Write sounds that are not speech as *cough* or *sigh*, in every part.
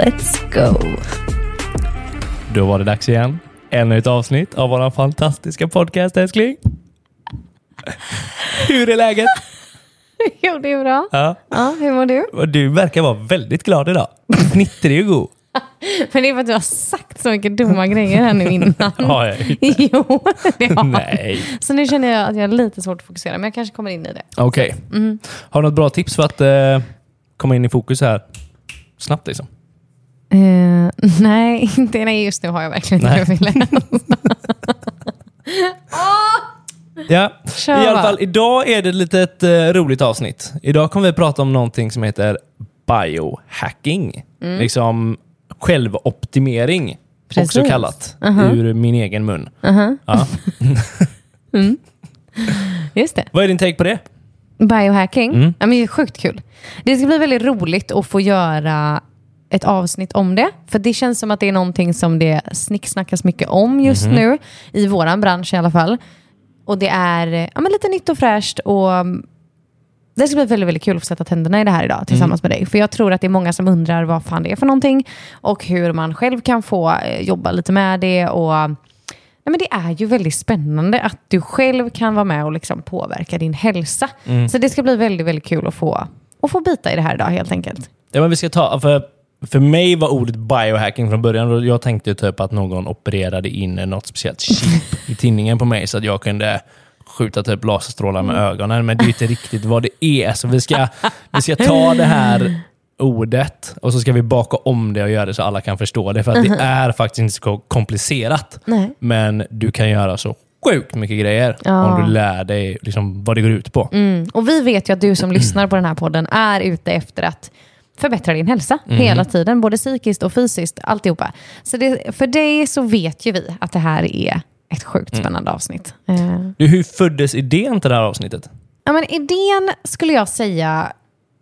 Let's go! Då var det dags igen. Ännu ett avsnitt av vår fantastiska podcast, älskling. Hur är läget? *laughs* Jo, det är bra. Ja. Ja, hur mår du? Du verkar vara väldigt glad idag. Fnittrig och god. *laughs* Men det är för att du har sagt så mycket dumma grejer här nu innan. Har jag inte? *laughs* Jo, det har Nej. Så nu känner jag att jag har lite svårt att fokusera, men jag kanske kommer in i det. Okej. Har du något bra tips för att eh, komma in i fokus här snabbt? Liksom? Eh, *laughs* nej, inte nej, just nu har jag verkligen inte det jag ville. Ja, Kör, i alla fall idag är det ett litet eh, roligt avsnitt. Idag kommer vi prata om någonting som heter biohacking. Mm. Liksom självoptimering, också Precis. kallat, Uh-huh. ur min egen mun. Uh-huh. Ja. *laughs* Just det. Vad är din take på det? Biohacking. Mm. Ja, men det är sjukt kul. Det ska bli väldigt roligt att få göra ett avsnitt om det. För det känns som att det är någonting som det snicksnackas mycket om just Mhm. nu. I våran bransch i alla fall. Och det är ja, men lite nytt och fräscht. Och mm, det ska bli väldigt, väldigt kul att få sätta tänderna i det här idag tillsammans med dig. För jag tror att det är många som undrar vad fan det är för någonting. Och hur man själv kan få eh, jobba lite med det. Och Nej, men det är ju väldigt spännande att du själv kan vara med och liksom påverka din hälsa. Så det ska bli väldigt, väldigt kul att få, att få bita i det här idag helt enkelt. Ja, men vi ska ta, för, för mig var ordet biohacking från början och jag tänkte typ att någon opererade in något speciellt chip i tinningen på mig så att jag kunde skjuta typ laserstrålar med ögonen. Men det är inte riktigt vad det är. Så vi ska, vi ska ta det här ordet och så ska vi baka om det och göra det så alla kan förstå det. För att det är faktiskt inte så komplicerat. Nej. Men du kan göra så sjukt mycket grejer Ja. om du lär dig liksom vad det går ut på. Mm. Och vi vet ju att du som *clears throat* lyssnar på den här podden är ute efter att förbättra din hälsa hela tiden, både psykiskt och fysiskt, alltihopa. Så det, för dig så vet ju vi att det här är ett sjukt spännande avsnitt. Eh, Du, hur föddes idén till det här avsnittet? Ja, men idén skulle jag säga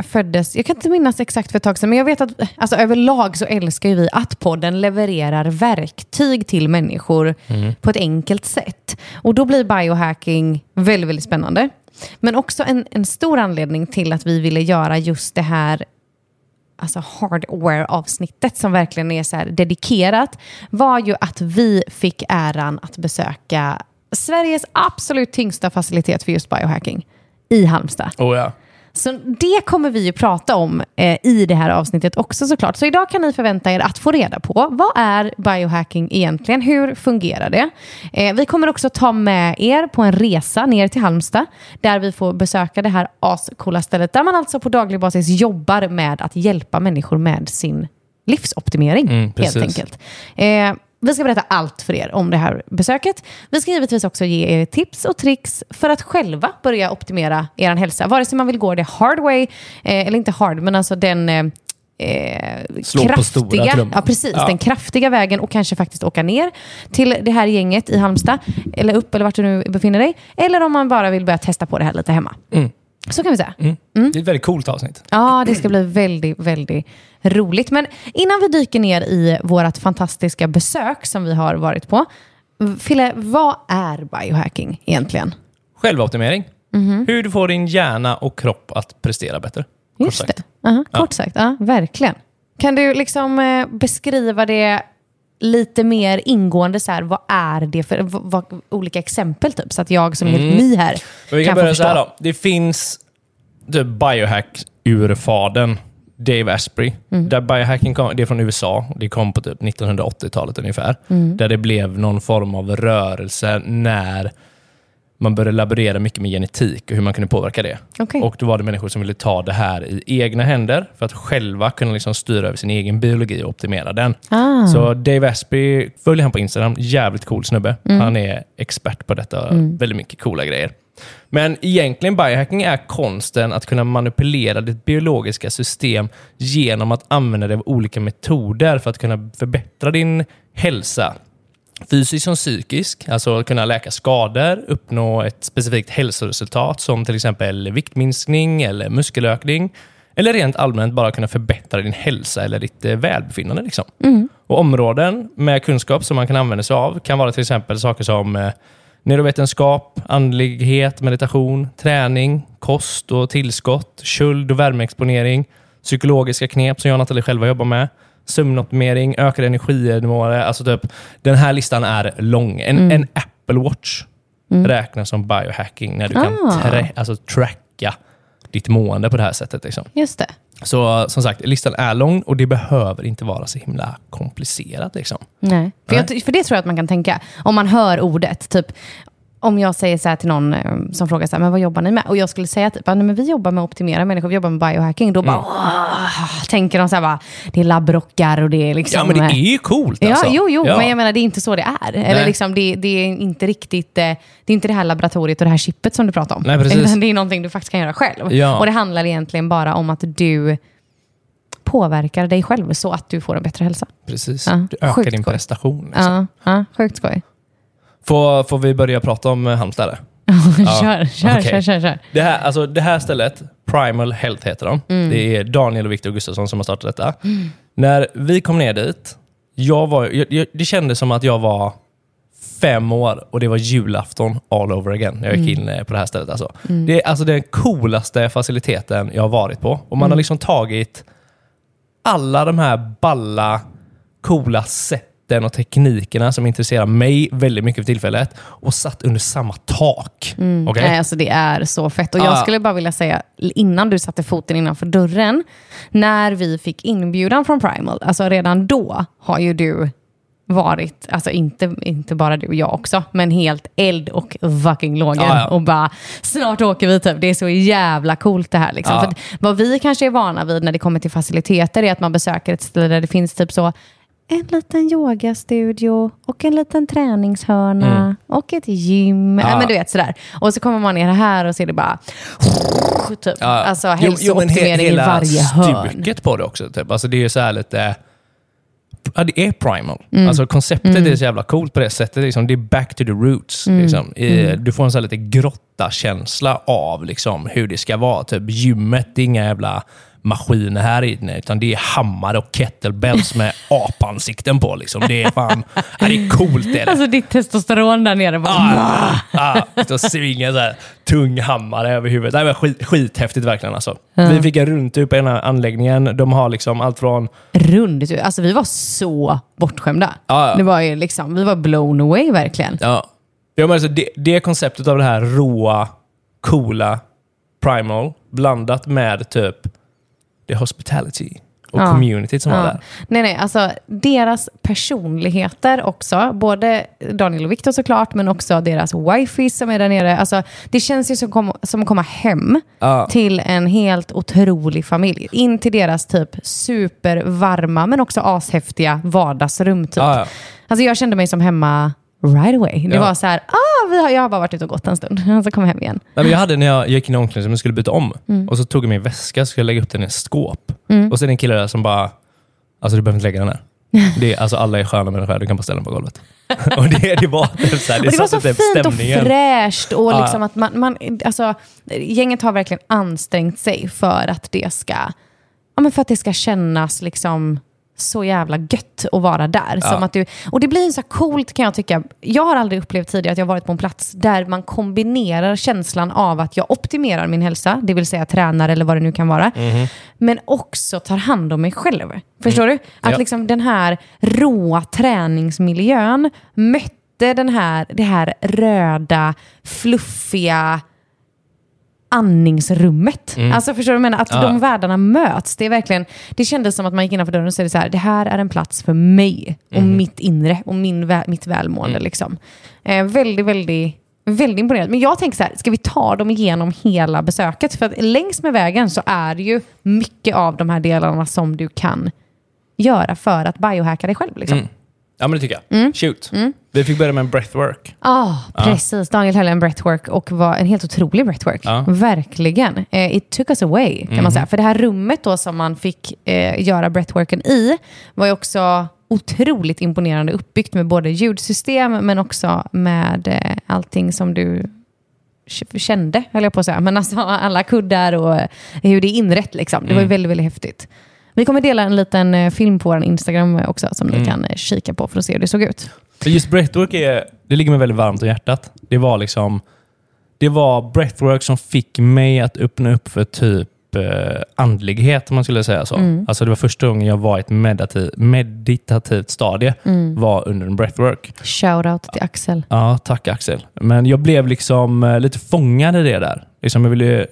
föddes, jag kan inte minnas exakt för ett tag sedan, men jag vet att alltså, överlag så älskar vi att podden levererar verktyg till människor på ett enkelt sätt. Och då blir biohacking väldigt, väldigt spännande. Men också en, en stor anledning till att vi ville göra just det här alltså hardware-avsnittet som verkligen är så här dedikerat var ju att vi fick äran att besöka Sveriges absolut tyngsta facilitet för just biohacking i Halmstad. Oh ja. Så det kommer vi ju prata om eh, i det här avsnittet också såklart. Så idag kan ni förvänta er att få reda på vad är biohacking egentligen? Hur fungerar det? Eh, vi kommer också ta med er på en resa ner till Halmstad där vi får besöka det här ascoola stället där man alltså på daglig basis jobbar med att hjälpa människor med sin livsoptimering Mm, helt enkelt. Eh, vi ska berätta allt för er om det här besöket. Vi ska givetvis också ge er tips och tricks för att själva börja optimera er hälsa. Vare sig man vill gå det hard way, eh, eller inte hard, men alltså den eh, eh, Slå kraftiga, ja, precis, Ja. den kraftiga vägen och kanske faktiskt åka ner till det här gänget i Halmstad, eller upp eller vart du nu befinner dig. Eller om man bara vill börja testa på det här lite hemma. Mm. Så kan vi säga. Det är ett väldigt coolt avsnitt. Ja, det ska bli väldigt, väldigt roligt. Men innan vi dyker ner i vårt fantastiska besök som vi har varit på. Fille, vad är biohacking egentligen? Självoptimering. Hur du får din hjärna och kropp att prestera bättre. kort Just sagt. det. Aha, kort sagt, ja, verkligen. Kan du liksom eh, beskriva det lite mer ingående? Så här, vad är det för vad, olika exempel? Typ, så att jag som är helt ny här vi kan kan få börja så förstå. här då. Det finns typ biohack-urfadern Dave Asprey. Mm. Där biohacking kom, det är från USA. Det kom på typ 1980-talet ungefär. Mm. Där det blev någon form av rörelse när man började laborera mycket med genetik och hur man kunde påverka det. Okej. Och då var det människor som ville ta det här i egna händer för att själva kunna liksom styra över sin egen biologi och optimera den. Ah. Så Dave Asprey, följ han på Instagram, jävligt cool snubbe. Han är expert på detta, väldigt mycket coola grejer. Men egentligen biohacking är konsten att kunna manipulera ditt biologiska system genom att använda dig av olika metoder för att kunna förbättra din hälsa. Fysisk som psykisk, alltså kunna läka skador, uppnå ett specifikt hälsoresultat som till exempel viktminskning eller muskelökning. Eller rent allmänt bara kunna förbättra din hälsa eller ditt eh, välbefinnande. Liksom. Och Områden med kunskap som man kan använda sig av kan vara till exempel saker som eh, neurovetenskap, andlighet, meditation, träning, kost och tillskott, köld och värmeexponering, psykologiska knep som jag och Nathalie själva jobbar med, sömnoptimering, ökade energinivåer. Alltså typ, den här listan är lång. En, en Apple Watch räknas som biohacking när du kan Ah. trä, alltså, tracka ditt mående på det här sättet. Liksom. Just det. Så som sagt, listan är lång och det behöver inte vara så himla komplicerat. Liksom. Nej. För, Nej. Jag, för det tror jag att man kan tänka. Om man hör ordet, typ om jag säger så här till någon eh, som frågar så här, men vad jobbar ni med? Och jag skulle säga typ, "Ja, nej, men vi jobbar med att optimera människor, vi jobbar med biohacking. Då bara, Mm. "Åh", tänker de så här, bara, det är labbrockar och det är liksom... Ja, men det eh, är ju coolt. Ja, Alltså. jo, jo, Ja. men jag menar det är inte så det är. Eller liksom, det, det är inte riktigt, eh, det är inte det här laboratoriet och det här chippet som du pratar om. Nej, precis. Utan det är någonting du faktiskt kan göra själv. Ja. Och det handlar egentligen bara om att du påverkar dig själv så att du får en bättre hälsa. Precis. Ja, Du ökar din prestation. Liksom. Ja, ja, sjukt skoj. Får, får vi börja prata om eh, Halmstad? eller? *laughs* kör, kör, okej. kör, kör, kör. Det här, alltså, det här stället, Primal Health heter de. Mm. Det är Daniel och Viktor Gustafsson som har startat detta. När vi kom ner dit, jag var, jag, jag, det kändes som att jag var fem år och det var julafton all over again när jag Mm. gick in eh, på det här stället. Alltså. Det är alltså den coolaste faciliteten jag har varit på. Och man Mm. har liksom tagit alla de här balla, coola sätten och teknikerna som intresserar mig väldigt mycket för tillfället och satt under samma tak. Okej? Nej, alltså det är så fett. Och Ah. jag skulle bara vilja säga, innan du satte foten innanför dörren, när vi fick inbjudan från Primal, alltså redan då har ju du varit, alltså inte, inte bara du och jag också, men helt eld och fucking lågor. Ja, ja. Och bara, snart åker vi typ. Det är så jävla coolt det här. Liksom. Ja. För vad vi kanske är vana vid när det kommer till faciliteter är att man besöker ett ställe där det finns typ så en liten yogastudio och en liten träningshörna och ett gym. Mm. Ja. Men du vet sådär. Och så kommer man ner här och ser det bara... Typ. Ja. Alltså men he- hälsooptimering i varje hörn. stuket på det också. Typ. Alltså, det är ju så här lite... Ja, det är primal. Mm. Alltså, konceptet är så jävla coolt på det sättet. Liksom, det är back to the roots. Mm. Liksom. I- Du får en så här lite grotta-känsla av liksom, hur det ska vara. Typ, gymmet, det är inga jävla maskiner här inne, utan det är hammare och kettlebells *laughs* med apansikten på. Liksom. Det är fan... Ja, det är coolt. Det är det. Alltså ditt testosteron där nere. Bara, Ah, ah, ah, svinga så här, tung hammare över huvudet. Det var skit, skithäftigt verkligen. Alltså. Vi fick en rundtur på ena anläggningen. De har liksom allt från... rund. Alltså vi var så bortskämda. Ja, ja. Det var liksom, vi var blown away verkligen. Ja, ja, men alltså, det, det konceptet av det här råa, coola primal blandat med typ the hospitality och Ja. communityt som var Ja. där. Nej, nej, alltså deras personligheter också. Både Daniel och Viktor såklart, men också deras wifey som är där nere. Alltså, det känns ju som, kom, som att komma hem Ja. till en helt otrolig familj. In till deras typ supervarma, men också ashäftiga vardagsrum. Typ. Alltså, jag kände mig som hemma right away. Det Ja. var så här, ah, vi har, jag har bara varit ute och gått en stund, och *laughs* så kom jag hem igen. Nej, men jag hade när jag gick in i omklädningsrummet och skulle byta om. Mm. Och så tog jag min väska och skulle lägga upp den i ett skåp. Och så är det en kille där som bara, alltså du behöver inte lägga den här. *laughs* Det är, alltså, alla är sköna människor, du kan bara ställa den på golvet. *laughs* och det, det var typ så här, det, Och det var så satte typ fint och stämningen. fräscht. Och Ja. liksom att man, man, alltså, gänget har verkligen ansträngt sig för att det ska, ja, men för att det ska kännas liksom så jävla gött att vara där. Som att du, och det blir så coolt kan jag tycka. Jag har aldrig upplevt tidigare att jag varit på en plats där man kombinerar känslan av att jag optimerar min hälsa, det vill säga tränar eller vad det nu kan vara, men också tar hand om mig själv. Förstår du? Att Ja. liksom den här råa träningsmiljön mötte den här, det här röda, fluffiga andningsrummet. Alltså förstår du vad jag menar? Att Mm. Ja. de världarna möts. Det, är verkligen, det kändes som att man gick innanför dörren och sa det så här, det här är en plats för mig och Mm. mitt inre och min, mitt välmående. Liksom. Eh, väldigt, väldigt, väldigt imponerad. Men jag tänker så här, ska vi ta dem igenom hela besöket? För att längs med vägen så är det ju mycket av de här delarna som du kan göra för att biohacka dig själv. Liksom. Mm. Ja, men det tycker Mm. jag. Shoot. Vi fick börja med en breathwork. Ja, precis. Daniel höll en breathwork och var en helt otrolig breathwork. Ja. Mhm. Verkligen. Eh, it took us away, kan man säga. För det här rummet då som man fick eh, göra breathworken i var ju också otroligt imponerande uppbyggt med både ljudsystem men också med eh, allting som du kände, höll jag på att säga. Men alltså alla kuddar och eh, hur det är inrett. Liksom. Det var ju väldigt, väldigt häftigt. Vi kommer dela en liten eh, film på vår Instagram också som ni kan eh, kika på för att se hur det såg ut. För just breathwork är, det ligger mig väldigt varmt om hjärtat. Det var liksom det var breathwork som fick mig att öppna upp för typ eh, andlighet, om man skulle säga så. Mm. Alltså det var första gången jag var i ett meditativ, meditativt stadie, Mm. var under en breathwork. Shoutout till Axel. Ja, tack Axel. Men jag blev liksom lite fångad i det där. Liksom jag ville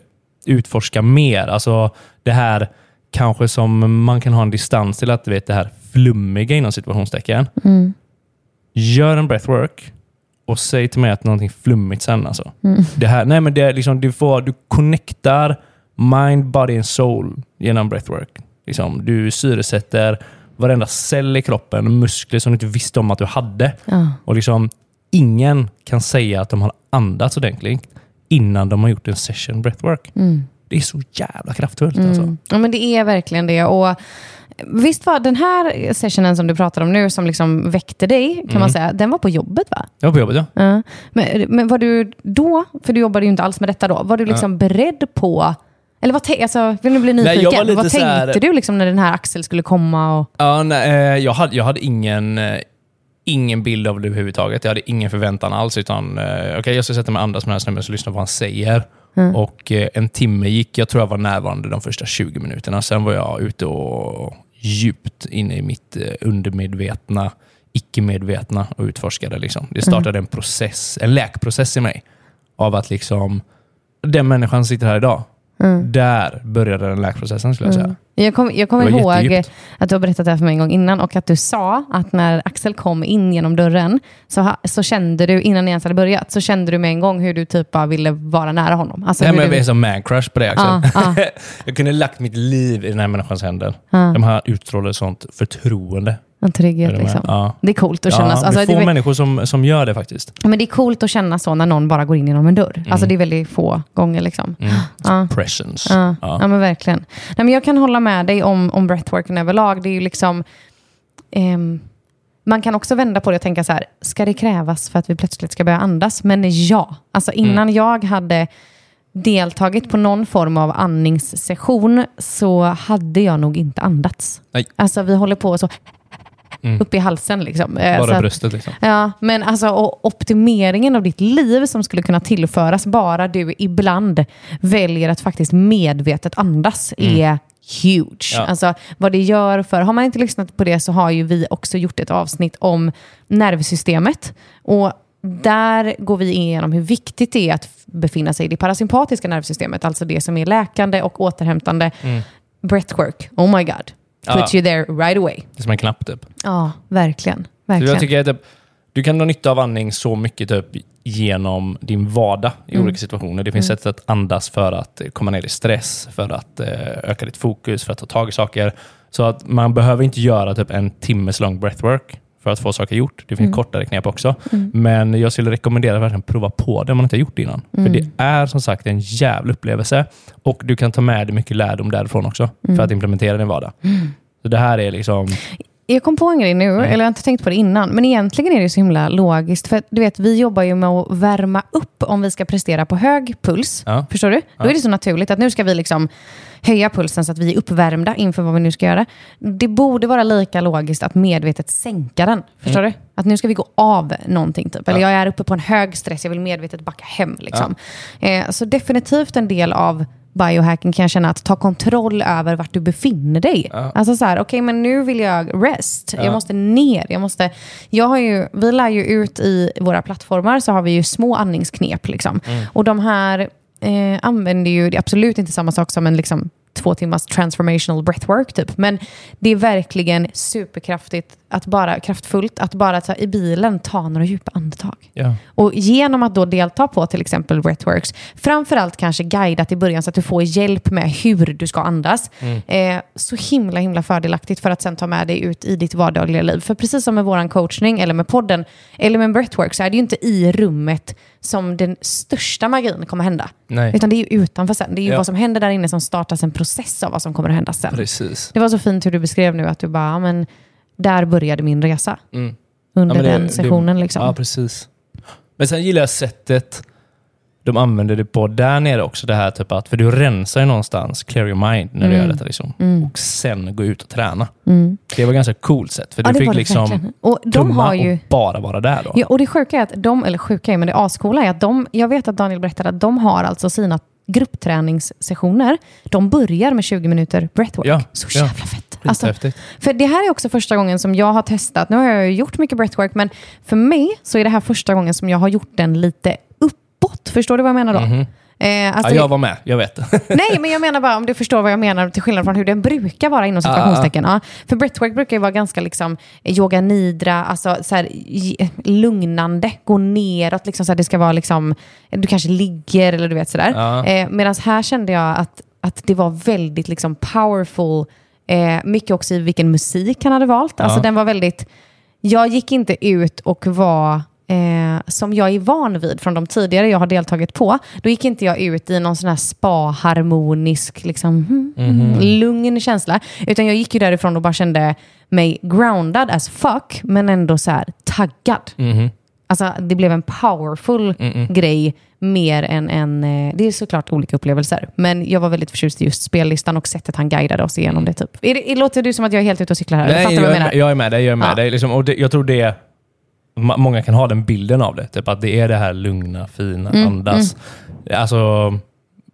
utforska mer. Alltså det här kanske som man kan ha en distans till att du vet det här flummiga inom situationstecken. Mm. Gör en breathwork och säg till mig att någonting flummigt sen. Alltså. Mm. Det här, nej men det är liksom, du, får, du connectar mind, body and soul genom breathwork. Liksom, du syresätter varenda cell i kroppen, muskler som du inte visste om att du hade. Ja. Och liksom, ingen kan säga att de har andats ordentligt innan de har gjort en session breathwork. Mm. Det är så jävla kraftfullt. Alltså. Mm. Ja, men det är verkligen det. Och visst var den här sessionen som du pratar om nu, som liksom väckte dig, kan man säga, den var på jobbet va? Jag var på jobbet, ja. Ja. Men, men var du då, för du jobbade ju inte alls med detta då, var du liksom beredd på, eller vad alltså, vill du bli nyfiken? jag var lite vad tänkte här- du liksom när den här Axel skulle komma? Och, Ja, nej, eh, jag, hade, jag hade ingen, eh, ingen bild av det överhuvudtaget. Jag hade ingen förväntan alls. Utan, eh, okay, jag ska sätta mig andas med den här snubben och lyssna på vad han säger. Och eh, En timme gick. Jag tror jag var närvarande de första 20 minuterna. Sen var jag ute och djupt inne i mitt eh, undermedvetna, icke-medvetna och utforskade. Liksom. Det startade en process, en läkprocess i mig. Av att liksom, den människan som sitter här idag, där började den läkprocessen skulle jag säga. jag kommer jag kommer Det var ihåg jättedjupt. att du har berättat det här för mig en gång innan och att du sa att när Axel kom in genom dörren så, ha, så kände du, innan ni ens hade börjat, så kände du med en gång hur du typ bara ville vara nära honom. Alltså Nej, men jag du, blev som man-crush på det Axel. Ja, ja. *laughs* jag kunde lagt mitt liv i den här människans händer. De här utstrålade sånt förtroende. En trygghet liksom. Ja. Det är coolt att känna. Ja, så. det Alltså, är få det, människor som, som gör det faktiskt. men det är coolt att känna så när någon bara går in genom en dörr. Alltså det är väldigt få gånger. Liksom. Ja. Presence. Ja, Mm. Ja. ja. men verkligen. Nej, men jag kan hålla med dig om, om breathworken överlag. Det är ju liksom... ehm, man kan också vända på det och tänka så här, ska det krävas för att vi plötsligt ska börja andas? Men ja, alltså innan Mm. jag hade deltagit på någon form av andningssession så hade jag nog inte andats. Nej. Alltså vi håller på så upp i halsen liksom. Eh, Bara att- bröstet liksom. Ja, men alltså och optimeringen av ditt liv som skulle kunna tillföras bara du ibland väljer att faktiskt medvetet andas är huge. Ja. Alltså vad det gör för, har man inte lyssnat på det så har ju vi också gjort ett avsnitt om nervsystemet. Och där går vi igenom hur viktigt det är att befinna sig i det parasympatiska nervsystemet, alltså det som är läkande och återhämtande. Breathwork, oh my god. Puts you there right away. Det är som en knapp typ. Ja, verkligen. Så verkligen. jag tycker att du kan dra nytta av andning så mycket typ, genom din vardag i Mm. olika situationer. Det finns sätt att andas för att eh, komma ner i stress, för att eh, öka ditt fokus, för att ta tag i saker. Så att man behöver inte göra typ en timmes lång breathwork för att få saker gjort. Det Mm. finns kortare knep också. Men jag skulle rekommendera att verkligen prova på det om man inte har gjort det innan. Mm. För det är som sagt en jävla upplevelse och du kan ta med dig mycket lärdom därifrån också Mm. för att implementera din vardag. Så det här är liksom... Jag kom på en grej nu, eller jag har inte tänkt på det innan, men egentligen är det så himla logiskt. För du vet, vi jobbar ju med att värma upp om vi ska prestera på hög puls. Ja. Förstår du? Då är det så naturligt att nu ska vi liksom höja pulsen så att vi är uppvärmda inför vad vi nu ska göra. Det borde vara lika logiskt att medvetet sänka den. Förstår du? Att nu ska vi gå av någonting. Typ. Eller jag är uppe på en hög stress, jag vill medvetet backa hem. Liksom. Eh, så definitivt en del av biohacking kan jag känna att ta kontroll över vart du befinner dig. Alltså så här, okej men nu vill jag rest. Jag måste ner. Jag, måste, jag har ju, vi lär ju ut i våra plattformar så har vi ju små andningsknep. Liksom. Och de här eh, använder ju, det är absolut inte samma sak som en liksom, två timmars transformational breathwork typ. Men det är verkligen superkraftigt, att bara, kraftfullt, att bara ta, i bilen ta några djupa andetag. Ja. Och genom att då delta på till exempel breathworks, framförallt kanske guidat i början så att du får hjälp med hur du ska andas. Eh, så himla himla fördelaktigt för att sen ta med dig ut i ditt vardagliga liv. För precis som med våran coachning eller med podden eller med breathwork så är det ju inte i rummet som den största magin kommer hända. Nej. Utan det är ju utanför sen. Det är ju Ja. vad som händer där inne som startas en process av vad som kommer att hända sen. Precis. Det var så fint hur du beskrev nu att du bara, men där började min resa. Mm. Under Ja, det- den sessionen liksom. Ja, precis. Men sen gillar jag sättet de använder det på där nere också. Det här typ att, för du rensar ju någonstans, clear your mind, när du Mm. gör detta. Liksom. Och sen gå ut och träna. Mm. Det var ganska coolt sätt. För Ja, du det fick det liksom verkligen. Och de har ju... och bara vara där då. Ja, och det sjuka är att de, eller sjuka är, men det ascoola är att de, jag vet att Daniel berättade att de har alltså sina gruppträningssessioner, de börjar med 20 minuter breathwork. Ja, Så ja. jävla fett. Alltså, för det här är också första gången som jag har testat, nu har jag gjort mycket breathwork, men för mig så är det här första gången som jag har gjort den lite uppåt. Förstår du vad jag menar då? Eh, Mhm. ja, alltså, jag var med, jag vet. *laughs* Nej, men jag menar bara om du förstår vad jag menar till skillnad från hur den brukar vara inom situationstecken. Ja. För breathwork brukar ju vara ganska liksom yoga nidra, alltså så här, lugnande, gå neråt, liksom så här, det ska vara liksom, du kanske ligger eller du vet sådär. Ja. Eh, Medan här kände jag att, att det var väldigt liksom powerful, eh, mycket också i vilken musik han hade valt. Alltså den var väldigt, jag gick inte ut och var Eh, som jag är van vid från de tidigare jag har deltagit på. Då gick inte jag ut i någon sån här spa-harmonisk, liksom, hmm, hmm, lugn känsla. Utan jag gick ju därifrån och bara kände mig grounded as fuck, men ändå så här taggad. Mhm. Alltså det blev en powerful grej mer än en... eh, Det är såklart olika upplevelser. Men jag var väldigt förtjust i just spellistan och sättet han guidade oss igenom det. Typ. Är det, låter du som att jag är helt ute och cyklar här? Nej, jag, jag är med, jag är med dig. Jag, är med Ja. dig liksom, och det, jag tror det Många kan ha den bilden av det. Typ att det är det här lugna, fina, Mm, andas. Alltså,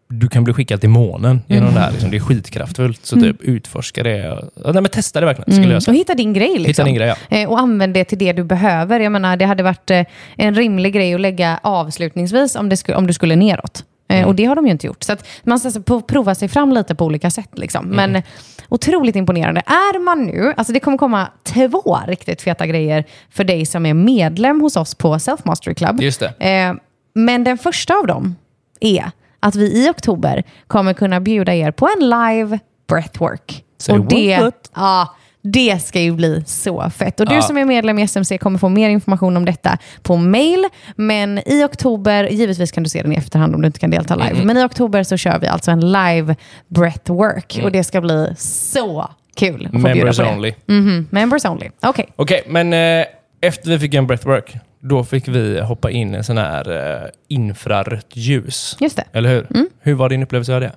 du kan bli skickad till månen genom Mm. det här. Liksom. Det är skitkraftfullt. Så typ, utforska det. Ja, nej, men testa det verkligen, skulle jag Mm. Och säga. hitta din grej. Liksom. Hitta din grej, ja. Eh, och använd det till det du behöver. Jag menar, det hade varit eh, en rimlig grej att lägga avslutningsvis om, det sku, om du skulle neråt. Eh, Mm. Och det har de ju inte gjort. Så man ska alltså prova sig fram lite på olika sätt. Liksom. Mm. Men otroligt imponerande. Är man nu, alltså det kommer komma två riktigt feta grejer för dig som är medlem hos oss på Self Mastery Club. Just det. Eh, men den första av dem är att vi i oktober kommer kunna bjuda er på en live breathwork. Say och det, what? ja, det ska ju bli så fett. Och du Ja. som är medlem i SMC kommer få mer information om detta på mail. Men i oktober, givetvis kan du se den i efterhand om du inte kan delta live. Mm. Men i oktober så kör vi alltså en live breathwork. Och det ska bli så kul att få Mm. Members det. only. Mhm, Members only. Okej. Okej, men eh, efter vi fick en breathwork, då fick vi hoppa in i sån här eh, infrarött ljus. Just det. Eller hur? Mm. Hur var din upplevelse av det?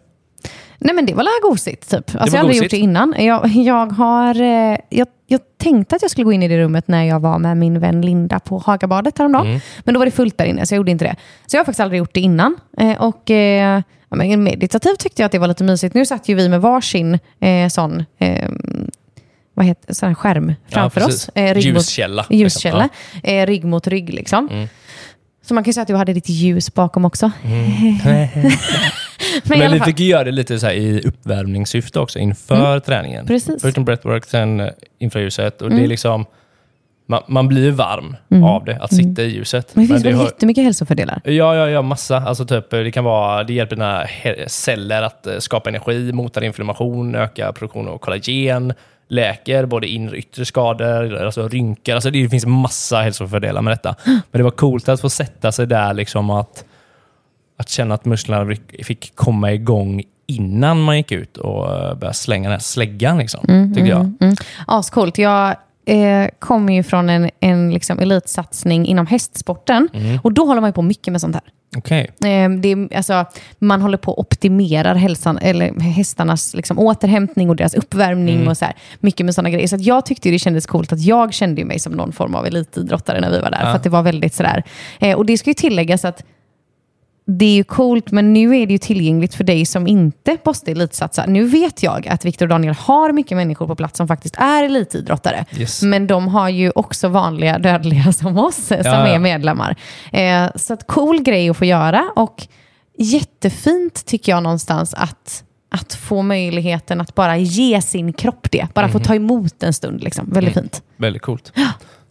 Nej men det var la gosigt typ. Alltså, jag har aldrig gjort det innan. Jag, jag, har, eh, jag, jag tänkte att jag skulle gå in i det rummet när jag var med min vän Linda på Hagabadet häromdagen. Mm. Men då var det fullt där inne så jag gjorde inte det. Så jag har faktiskt aldrig gjort det innan. Eh, och eh, ja, men meditativt tyckte jag att det var lite mysigt. Nu satt ju vi med varsin eh, sån eh, vad heter, sån här skärm framför Ja, oss. Eh, rygg mot- Ljuskälla, liksom. Ljuskälla. Eh, rygg mot rygg liksom. Mm. Så man kan ju säga att du hade ditt ljus bakom också. *laughs* *laughs* Men, Men vi fick ju göra det lite så i uppvärmningssyfte också inför träningen. Mm. Precis. Först en breathwork, sen eh, infraljuset. Och det Mm. är liksom, man, man blir varm av det, att sitta i ljuset. men det finns det väl jättemycket hälsofördelar? Ja, ja, ja, massa. Alltså typ, det kan vara, det hjälper dina celler att eh, skapa energi, motar inflammation, ökar produktion av kollagen, läker både inre och yttre skador, alltså rynkor. Alltså det finns massa hälsofördelar med detta. *gasps* Men det var coolt att få sätta sig där, liksom att, att känna att musklerna fick- komma igång innan man gick ut och eh, började slänga den här släggan, liksom, tycker jag. Mm. Ascoolt. Jag eh, kommer ju från en, en liksom elitsatsning inom hästsporten. Mm. Och då håller man ju på mycket med sånt här. Okej. Eh, det är, alltså, man håller på att optimera hälsan, eller hästarnas liksom, återhämtning och deras uppvärmning Mm. och så här. Mycket med sådana grejer. Så jag tyckte det kändes coolt att jag kände mig som någon form av elitidrottare när vi var där. Ja. För att det var väldigt sådär. Eh, och det ska ju tilläggas att det är ju coolt, men nu är det ju tillgängligt för dig som inte måste elitsatsa. Nu vet jag att Viktor och Daniel har mycket människor på plats som faktiskt är elitidrottare. Yes. Men de har ju också vanliga dödliga *laughs* som oss som Ja, är medlemmar. Eh, så att cool grej att få göra och jättefint tycker jag någonstans att, att få möjligheten att bara ge sin kropp det. Bara få ta emot en stund. Liksom. Väldigt fint. Väldigt coolt.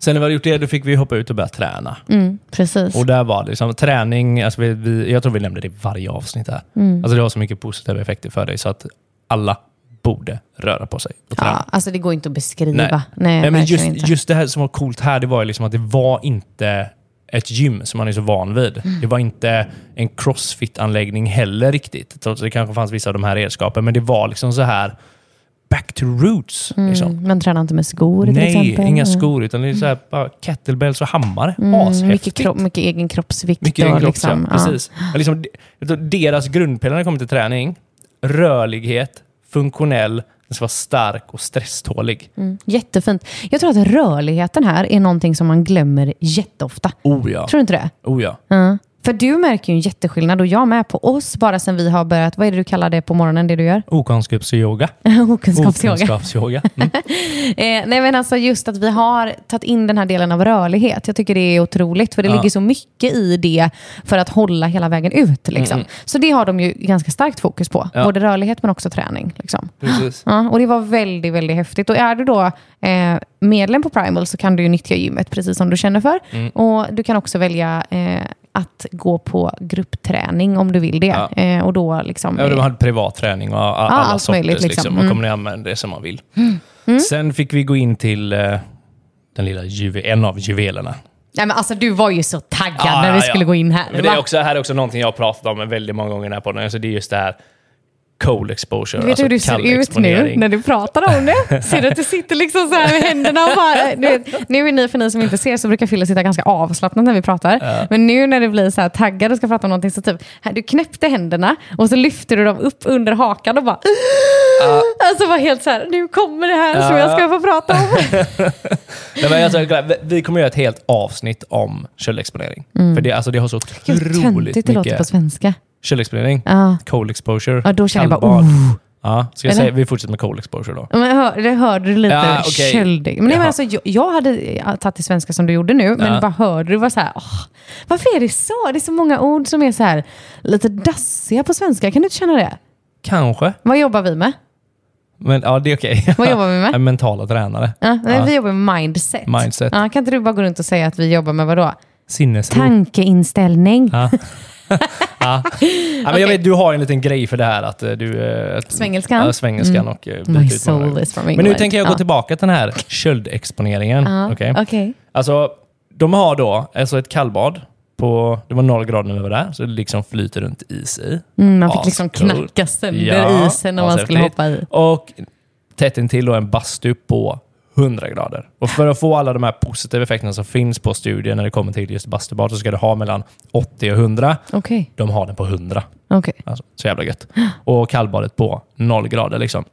Sen när vi hade gjort det, då fick vi hoppa ut och börja träna. Mm, precis. Och där var det liksom träning, alltså vi, vi, jag tror vi nämnde det i varje avsnitt här. Mm. Alltså det har så mycket positiva effekter för dig så att alla borde röra på sig och träna. ja, alltså det går inte att beskriva. Nej. Nej, Nej, men just, inte. just det här som var coolt här, det var ju liksom att det var inte ett gym som man är så van vid. Mm. Det var inte en crossfit-anläggning heller riktigt, trots att det kanske fanns vissa av de här redskapen. Men det var liksom så här back to roots. Liksom. Mm, man tränar inte med skor till Nej, exempel. inga skor, utan det är så här, bara kettlebells och hammare. Mm, Ashäftigt. mycket, kropp, mycket egen kroppsvikt. Mycket egen kropp, liksom, ja. Precis. Men Liksom, deras grundpelare när det kommer till träning, rörlighet, funktionell, den ska vara stark och stresstålig. Mm, jättefint. Jag tror att rörligheten här är någonting som man glömmer jätteofta. Oh ja. Tror du inte det? Oh ja. Ja. För du märker ju en jätteskillnad och jag med på oss bara sen vi har börjat, vad är det du kallar det på morgonen, det du gör? Okunskapsyoga. *laughs* Okunskapsyoga. Okunskapsyoga. *laughs* Mm. Eh, nej men alltså just att vi har tagit in den här delen av rörlighet. Jag tycker det är otroligt för det Ja. ligger så mycket i det för att hålla hela vägen ut. Liksom. Så det har de ju ganska starkt fokus på. Ja. Både rörlighet men också träning. Liksom. Precis. Ja, och det var väldigt, väldigt häftigt. Och är du då eh, medlem på Primal så kan du ju nyttja gymmet precis som du känner för. Mm. Och du kan också välja eh, att gå på gruppträning om du vill det. Ja. Eh, och då liksom... Ja, de hade privat träning och all, alla allt sorters. möjligt, liksom. Liksom. Man Mm. kommer använda det som man vill. Sen fick vi gå in till eh, den lilla juve, en av juvelerna. Nej, men alltså, du var ju så taggad Ja, när vi ja, skulle ja. gå in här. Men det är också, här är också någonting jag har pratat om väldigt många gånger den här podden. Alltså det är just det här cold exposure. Du vet alltså hur du ser ut nu när du pratar om det? Ser du att du sitter liksom så här med händerna och bara... Du vet, nu är ni, för ni som inte ser, så brukar Fille sitta ganska avslappnat när vi pratar. Men nu när det blir så här taggad och ska prata om någonting så typ, här, du knäppte händerna och så lyfter du dem upp under hakan och bara... Alltså var helt så här, nu kommer det här som Ja. jag ska få prata om. *laughs* Nej, men alltså, vi- kommer göra ett helt avsnitt om köldexponering. För det, alltså, det har så Gud, otroligt töntigt det låter på mycket svenska. Köldexponering. Ja. Cold exposure. Ja, då känner jag bara, oh. Ja, ska jag Eller? säga, vi fortsätter med cold exposure då. Men hör, det hörde du lite Ja, okej. köldig. Men, men Jaha. alltså, jag, jag hade ja, tagit det svenska som du gjorde nu, men Ja. bara hörde du var så här, åh, varför är det så? Det är så många ord som är så här lite dassiga på svenska. Kan du inte känna det? Kanske. Vad jobbar vi med? Men ja, det är okej. *laughs* Vad jobbar vi med? *laughs* En mentala tränare. Ja, nej, Ja. Vi jobbar med mindset. Mindset. Ja, kan inte du bara gå runt och säga att vi jobbar med vad då? Sinnesro. Tankeinställning. Ja. *laughs* ja. men Okej. jag vet, du har en liten grej för det här att eh, du... eh, Att, Svengelskan? Ja, svengelskan Mm. och... eh, My soul is from Men nu England. tänker jag gå Ja. tillbaka till den här köldexponeringen. Ja, okej? okej. Alltså, de har då alltså ett kallbad. På, det var noll grader när vi var där, så det liksom flyter runt is i. Mm, man fick liksom Ascool. knacka sönder Ja, isen när man skulle hoppa i. Och tätt intill då en bastu på 100 grader. Och för att få alla de här positiva effekterna som finns på studien när det kommer till just bastubad så ska du ha mellan 80 och 100. Okej. De har den på 100. okej. Alltså, så jävla gött. Och kallbadet på 0 grader liksom.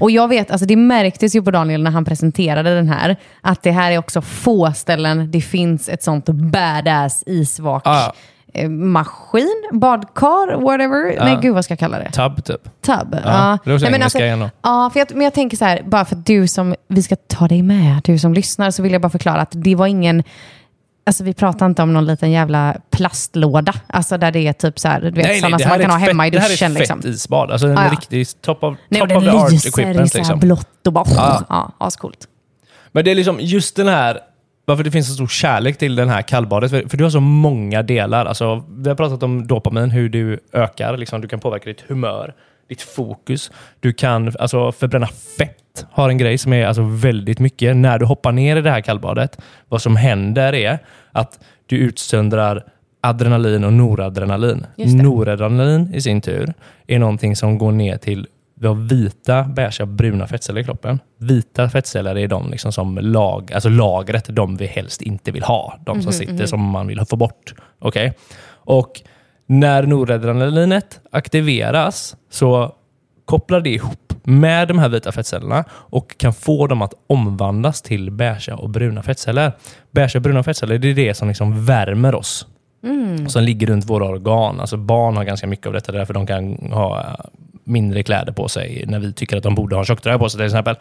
Och jag vet, alltså det märktes ju på Daniel när han presenterade den här, att det här är också få ställen det finns ett sånt badass isvak. Ah. Eh, Maskin, badkar, whatever. Nej, gud vad ska jag kalla det? Tub typ. Tub. Ja, det också Nej, men då. Ja, för jag, men jag tänker så här, bara för att du som, vi ska ta dig med, du som lyssnar, så vill jag bara förklara att det var ingen, alltså vi pratar inte om någon liten jävla plastlåda, alltså där det är typ så här, du vet, sådana som man kan ha hemma i fett, det duschen. här är ett liksom. fett isbad. Alltså en Ah, ja. riktig top of, Nej, top of den the art lyser i equipment. så här Liksom. blått och bara, Ja. ja, ascoolt. Men det är liksom just den här, varför det finns så stor kärlek till den här kallbadet. För, för du har så många delar. Alltså, vi har pratat om dopamin, hur du ökar. Liksom, du kan påverka ditt humör, ditt fokus. Du kan alltså, förbränna fett. Har en grej som är alltså, väldigt mycket. När du hoppar ner i det här kallbadet, vad som händer är att du utsöndrar adrenalin och noradrenalin. Det. Noradrenalin i sin tur är någonting som går ner till vi har vita, beiga, bruna fettceller i kroppen. Vita fettceller är de liksom som lag, alltså lagret, de vi helst inte vill ha. De som sitter som man vill få bort. Okej? Och när noradrenalinet aktiveras så kopplar det ihop med de här vita fettcellerna och kan få dem att omvandlas till beiga och bruna fettceller. Beiga och bruna fettceller det är det som liksom värmer oss. Som ligger runt våra organ. Alltså barn har ganska mycket av detta, därför de kan ha mindre kläder på sig när vi tycker att de borde ha tjocktröja på sig till exempel.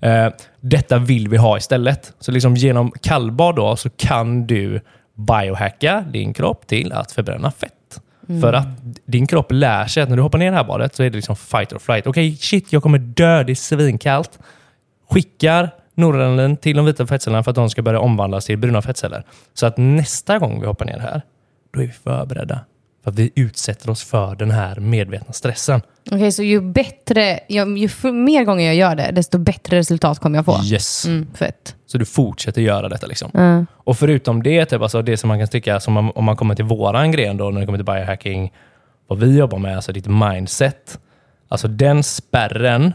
Eh, detta vill vi ha istället. Så liksom genom kallbad då, så kan du biohacka din kropp till att förbränna fett. För att din kropp lär sig att när du hoppar ner i det här badet så är det liksom fight or flight. Okej, shit, jag kommer dö, det är svinkallt. Skickar noradrenalin till de vita fettcellerna för att de ska börja omvandlas till bruna fettceller. Så att nästa gång vi hoppar ner här, då är vi förberedda. För att vi utsätter oss för den här medvetna stressen. Okej, så ju bättre, ju, ju mer gånger jag gör det, desto bättre resultat kommer jag få. Yes. Mm, fett. Så du fortsätter göra detta. Liksom. Mm. Och förutom det, typ, alltså det som man kan tycka, som man, om man kommer till våran gren då, när det kommer till biohacking, vad vi jobbar med, alltså ditt mindset. Alltså den spärren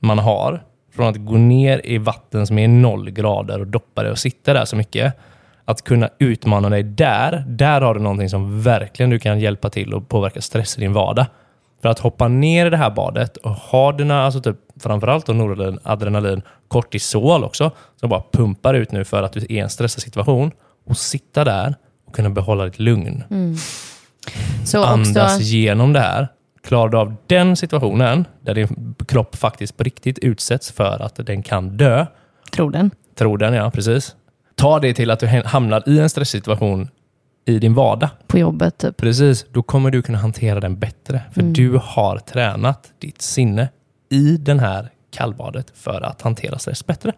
man har från att gå ner i vatten som är noll grader och doppa dig och sitta där så mycket. Att kunna utmana dig där, där har du någonting som verkligen du kan hjälpa till och påverka stress i din vardag. För att hoppa ner i det här badet och ha dina, alltså typ, framförallt noradrenalin, adrenalin, kortisol också, som bara pumpar ut nu för att du är i en stressad situation. Och sitta där och kunna behålla ditt lugn. Så Andas också, igenom det här. Klarar du av den situationen, där din kropp faktiskt på riktigt utsätts för att den kan dö, tror den. tror den ja, precis. Ta det till att du hamnar i en stresssituation i din vardag. På jobbet typ. Precis, då kommer du kunna hantera den bättre. För du har tränat ditt sinne i den här kallbadet för att hantera stress bättre.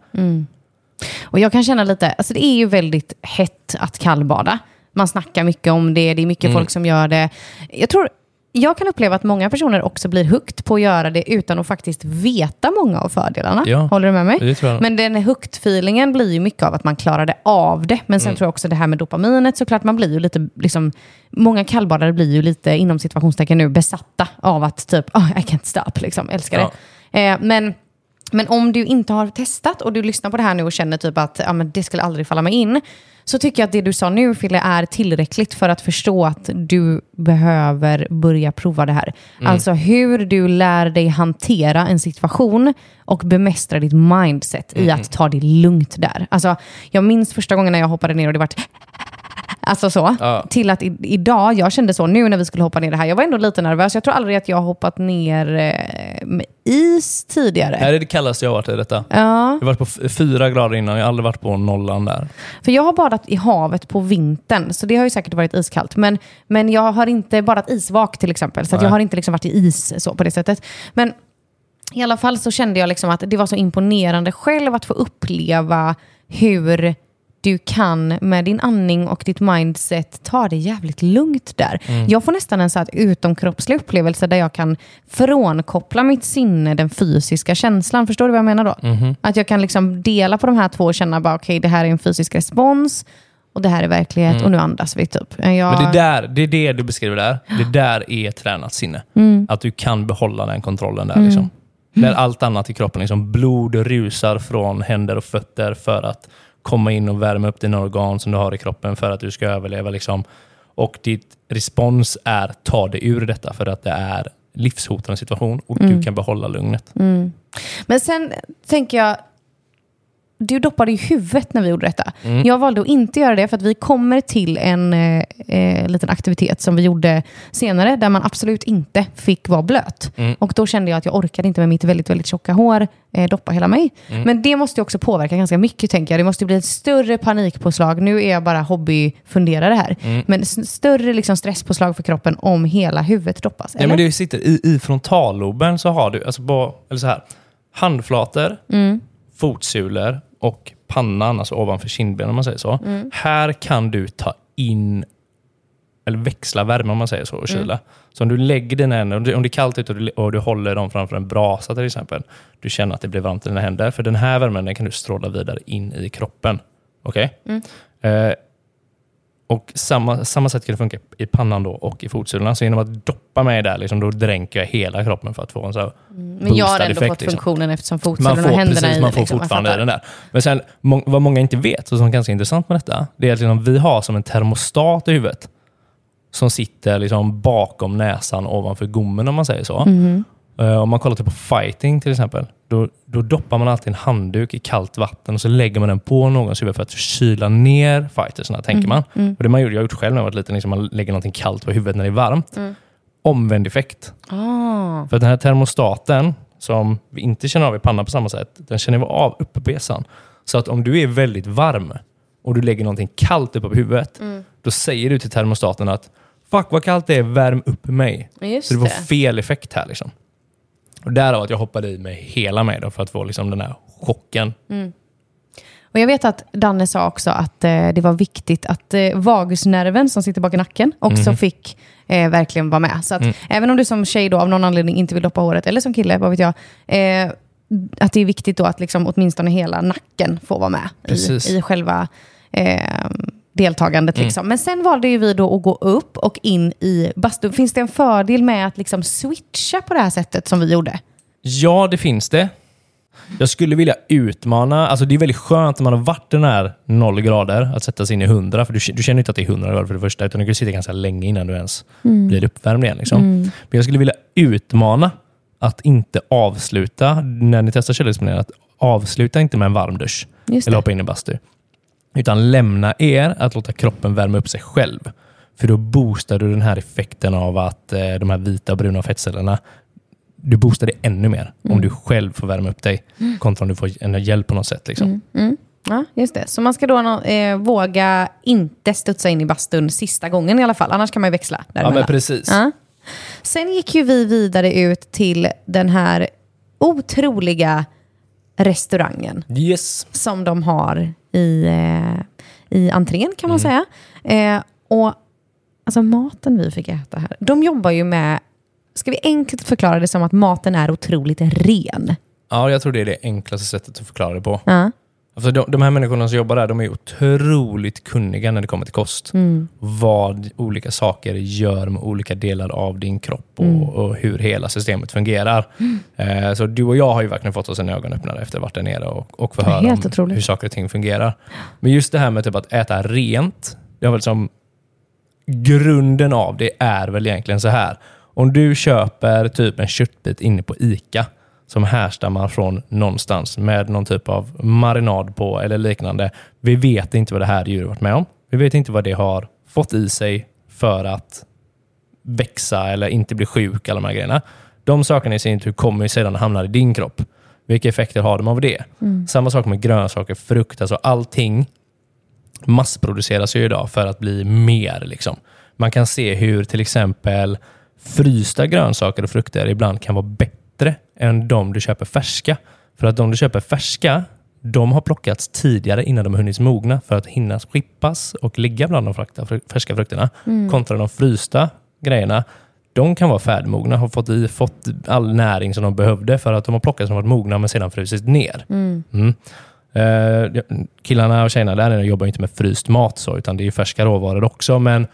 Och jag kan känna lite, alltså det är ju väldigt hett att kallbada. Man snackar mycket om det, det är mycket Mm. folk som gör det. Jag tror, jag kan uppleva att många personer också blir hooked på att göra det utan att faktiskt veta många av fördelarna. Ja, Håller du med mig? Men den hooked-feelingen blir ju mycket av att man klarade av det. Men Mm. sen tror jag också det här med dopaminet, såklart man blir ju lite, liksom, många kallbadare blir ju lite inom situationstecken nu besatta av att typ, oh, I can't stop, liksom, älskar Ja. det. Eh, men men om du inte har testat och du lyssnar på det här nu och känner typ att ja, men det skulle aldrig falla mig in, så tycker jag att det du sa nu, Fille, är tillräckligt för att förstå att du behöver börja prova det här. Alltså hur du lär dig hantera en situation och bemästra ditt mindset i att ta det lugnt där. Alltså, jag minns första gången när jag hoppade ner och det vart Alltså så. Ja. Till att i, idag, jag kände så nu när vi skulle hoppa ner det här, jag var ändå lite nervös. Jag tror aldrig att jag har hoppat ner eh, med is tidigare. Det här är det kallaste jag har varit i detta. Ja, Jag har varit på fyra grader innan, jag har aldrig varit på nollan där. för jag har badat i havet på vintern, så det har ju säkert varit iskallt. Men, men jag har inte badat isvak till exempel, så jag har inte liksom varit i is så på det sättet. Men i alla fall så kände jag liksom att det var så imponerande själv att få uppleva hur du kan med din andning och ditt mindset ta det jävligt lugnt där. Jag får nästan en så här utomkroppslig upplevelse där jag kan frånkoppla mitt sinne, den fysiska känslan. Förstår du vad jag menar då? Att jag kan liksom dela på de här två och känna bara okej, det här är en fysisk respons och det här är verklighet och nu andas vi typ. Jag, Men det, är där, det är det du beskriver där. Det där är tränat sinne. Mm. Att du kan behålla den kontrollen där. Liksom. Där allt annat i kroppen, liksom blod rusar från händer och fötter för att komma in och värma upp dina organ som du har i kroppen för att du ska överleva. Liksom. Och ditt respons är ta dig ur detta för att det är livshotande situation och Mm. du kan behålla lugnet. Men sen tänker jag, du doppade ju huvudet när vi gjorde detta. Mm. Jag valde att inte göra det för att vi kommer till en eh, eh, liten aktivitet som vi gjorde senare där man absolut inte fick vara blöt. Mm. Och då kände jag att jag orkade inte med mitt väldigt, väldigt tjocka hår eh, doppa hela mig. Mm. Men det måste ju också påverka ganska mycket tänker jag. Det måste bli ett större panikpåslag. Nu är jag bara hobbyfunderare här. Mm. Men större liksom stresspåslag för kroppen om hela huvudet doppas. Ja, Eller? men det sitter i, I frontalloben så har du, alltså på, eller så här, handflator, Mm. fotsulor och pannan, alltså ovanför kindbenen om man säger så. Mm. Här kan du ta in, eller växla värme om man säger så, och Mm. kyla. Så om du lägger dina händer, om det, är kallt ute och du, och du håller dem framför en brasa till exempel, du känner att det blir varmt i dina händer, för den här värmen den kan du stråla vidare in i kroppen. Okej? Mm. Eh, och samma, samma sätt kan det funka i pannan då och i fotsulorna. Så genom att doppa mig där, liksom, då dränker jag hela kroppen för att få en så här Men jag har ändå effekt, fått liksom. funktionen eftersom man fotsulorna och händerna precis, i. man får liksom, fortfarande den där. Men sen, må, vad många inte vet, och som är ganska intressant med detta, det är att liksom, vi har som en termostat i huvudet som sitter liksom bakom näsan ovanför gommen om man säger så. Mhm. Eh, om man kollar typ på fighting till exempel, då, då doppar man alltid en handduk i kallt vatten och så lägger man den på någons huvud för att kyla ner fightersna, tänker Mm. man. Och det man gjorde, jag har gjort själv när jag var liten, liksom man lägger någonting kallt på huvudet när det är varmt. Omvänd effekt. Ah. För den här termostaten, som vi inte känner av i pannan på samma sätt, den känner vi av uppe på besan. Så att om du är väldigt varm och du lägger någonting kallt uppe på huvudet, då säger du till termostaten att fuck vad kallt det är, värm upp mig. Just Så det var det. fel effekt här liksom. Och därav att jag hoppade i mig hela mig då för att få liksom den här chocken. Och jag vet att Danne sa också att eh, det var viktigt att eh, vagusnerven som sitter bak i nacken också fick eh, verkligen vara med. Så att även om du som tjej då av någon anledning inte vill doppa håret, eller som kille, vad vet jag, eh, att det är viktigt då att liksom åtminstone hela nacken får vara med i, i själva deltagandet. Liksom. Men sen valde ju vi då att gå upp och in i bastun. Finns det en fördel med att liksom switcha på det här sättet som vi gjorde? Ja, det finns det. Jag skulle vilja utmana, alltså det är väldigt skönt när man har varit den här 0 grader, att sätta sig in i 100, för du, du känner inte att det är 100 grader för det första, utan du kan sitta ganska länge innan du ens blir uppvärmd igen. Liksom. Men jag skulle vilja utmana att inte avsluta, när ni testar källexponering, att avsluta inte med en varm dusch eller hoppa in i bastu. Utan lämna er att låta kroppen värma upp sig själv. För då boostar du den här effekten av att eh, de här vita och bruna fettcellerna, du boostar det ännu mer om du själv får värma upp dig kontra om du får en hjälp på något sätt. Liksom. Ja, just det. Så man ska då eh, våga inte studsa in i bastun sista gången i alla fall. Annars kan man ju växla Ja, däremellan. men precis. Ja. Sen gick ju vi vidare ut till den här otroliga restaurangen Yes. som de har i, eh, i entrén kan man säga. Eh, och alltså maten vi fick äta här, de jobbar ju med, ska vi enkelt förklara det som att maten är otroligt ren? Ja, jag tror det är det enklaste sättet att förklara det på. Ja. Alltså de, de här människorna som jobbar där, de är otroligt kunniga när det kommer till kost. Vad olika saker gör med olika delar av din kropp och, och hur hela systemet fungerar. Eh, så du och jag har ju verkligen fått oss en ögonöppnare efter att ha varit där nere och, och få höra om otroligt. hur saker och ting fungerar. Men just det här med typ att äta rent, det har väl som grunden av det är väl egentligen så här. Om du köper typ en köttbit inne på ICA som härstammar från någonstans med någon typ av marinad på eller liknande. Vi vet inte vad det här djuret varit med om. Vi vet inte vad det har fått i sig för att växa eller inte bli sjuk. Alla de här grejerna. De sakerna i sin tur kommer ju sedan hamna i din kropp. Vilka effekter har de av det? Samma sak med grönsaker, frukt, alltså allting massproduceras ju idag för att bli mer. Liksom. Man kan se hur till exempel frysta grönsaker och frukter ibland kan vara bättre än de du köper färska. För att de du köper färska, de har plockats tidigare innan de har hunnit mogna för att hinna skippas och ligga bland de färska frukterna. Kontra de frysta grejerna, de kan vara färdigmogna, har fått, i, fått all näring som de behövde för att de har plockats och varit mogna men sedan frusit ner. Mm. Eh, killarna och tjejerna där jobbar inte med fryst mat så, utan det är färska råvaror också. Men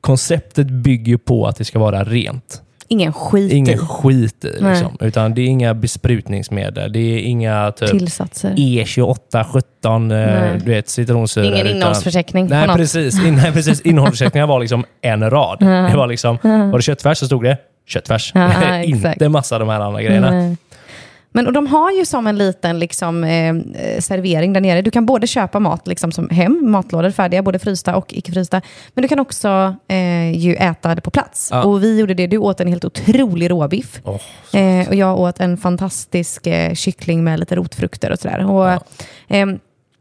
konceptet bygger på att det ska vara rent. Ingen skit Ingen i skit i. Liksom. Utan det är inga besprutningsmedel. Det är inga typ tillsatser. E28, 17, eh, Nej. du vet, citronsyror. Ingen utan- innehållsförteckning Nej, precis. In, nej, precis. *laughs* Innehållsförteckningar var liksom en rad. Det var liksom, var det köttfärs så stod det köttfärs. Ja, *laughs* inte massa av de här andra grejerna. Nej. Men och de har ju som en liten liksom, eh, servering där nere. Du kan både köpa mat liksom, som hem, matlådor färdiga, både frysta och icke frysta. Men du kan också eh, ju äta det på plats. Ja. Och vi gjorde det. Du åt en helt otrolig råbiff. Åh, Eh, och jag åt en fantastisk eh, kyckling med lite rotfrukter och sådär. Och, Ja. ehm,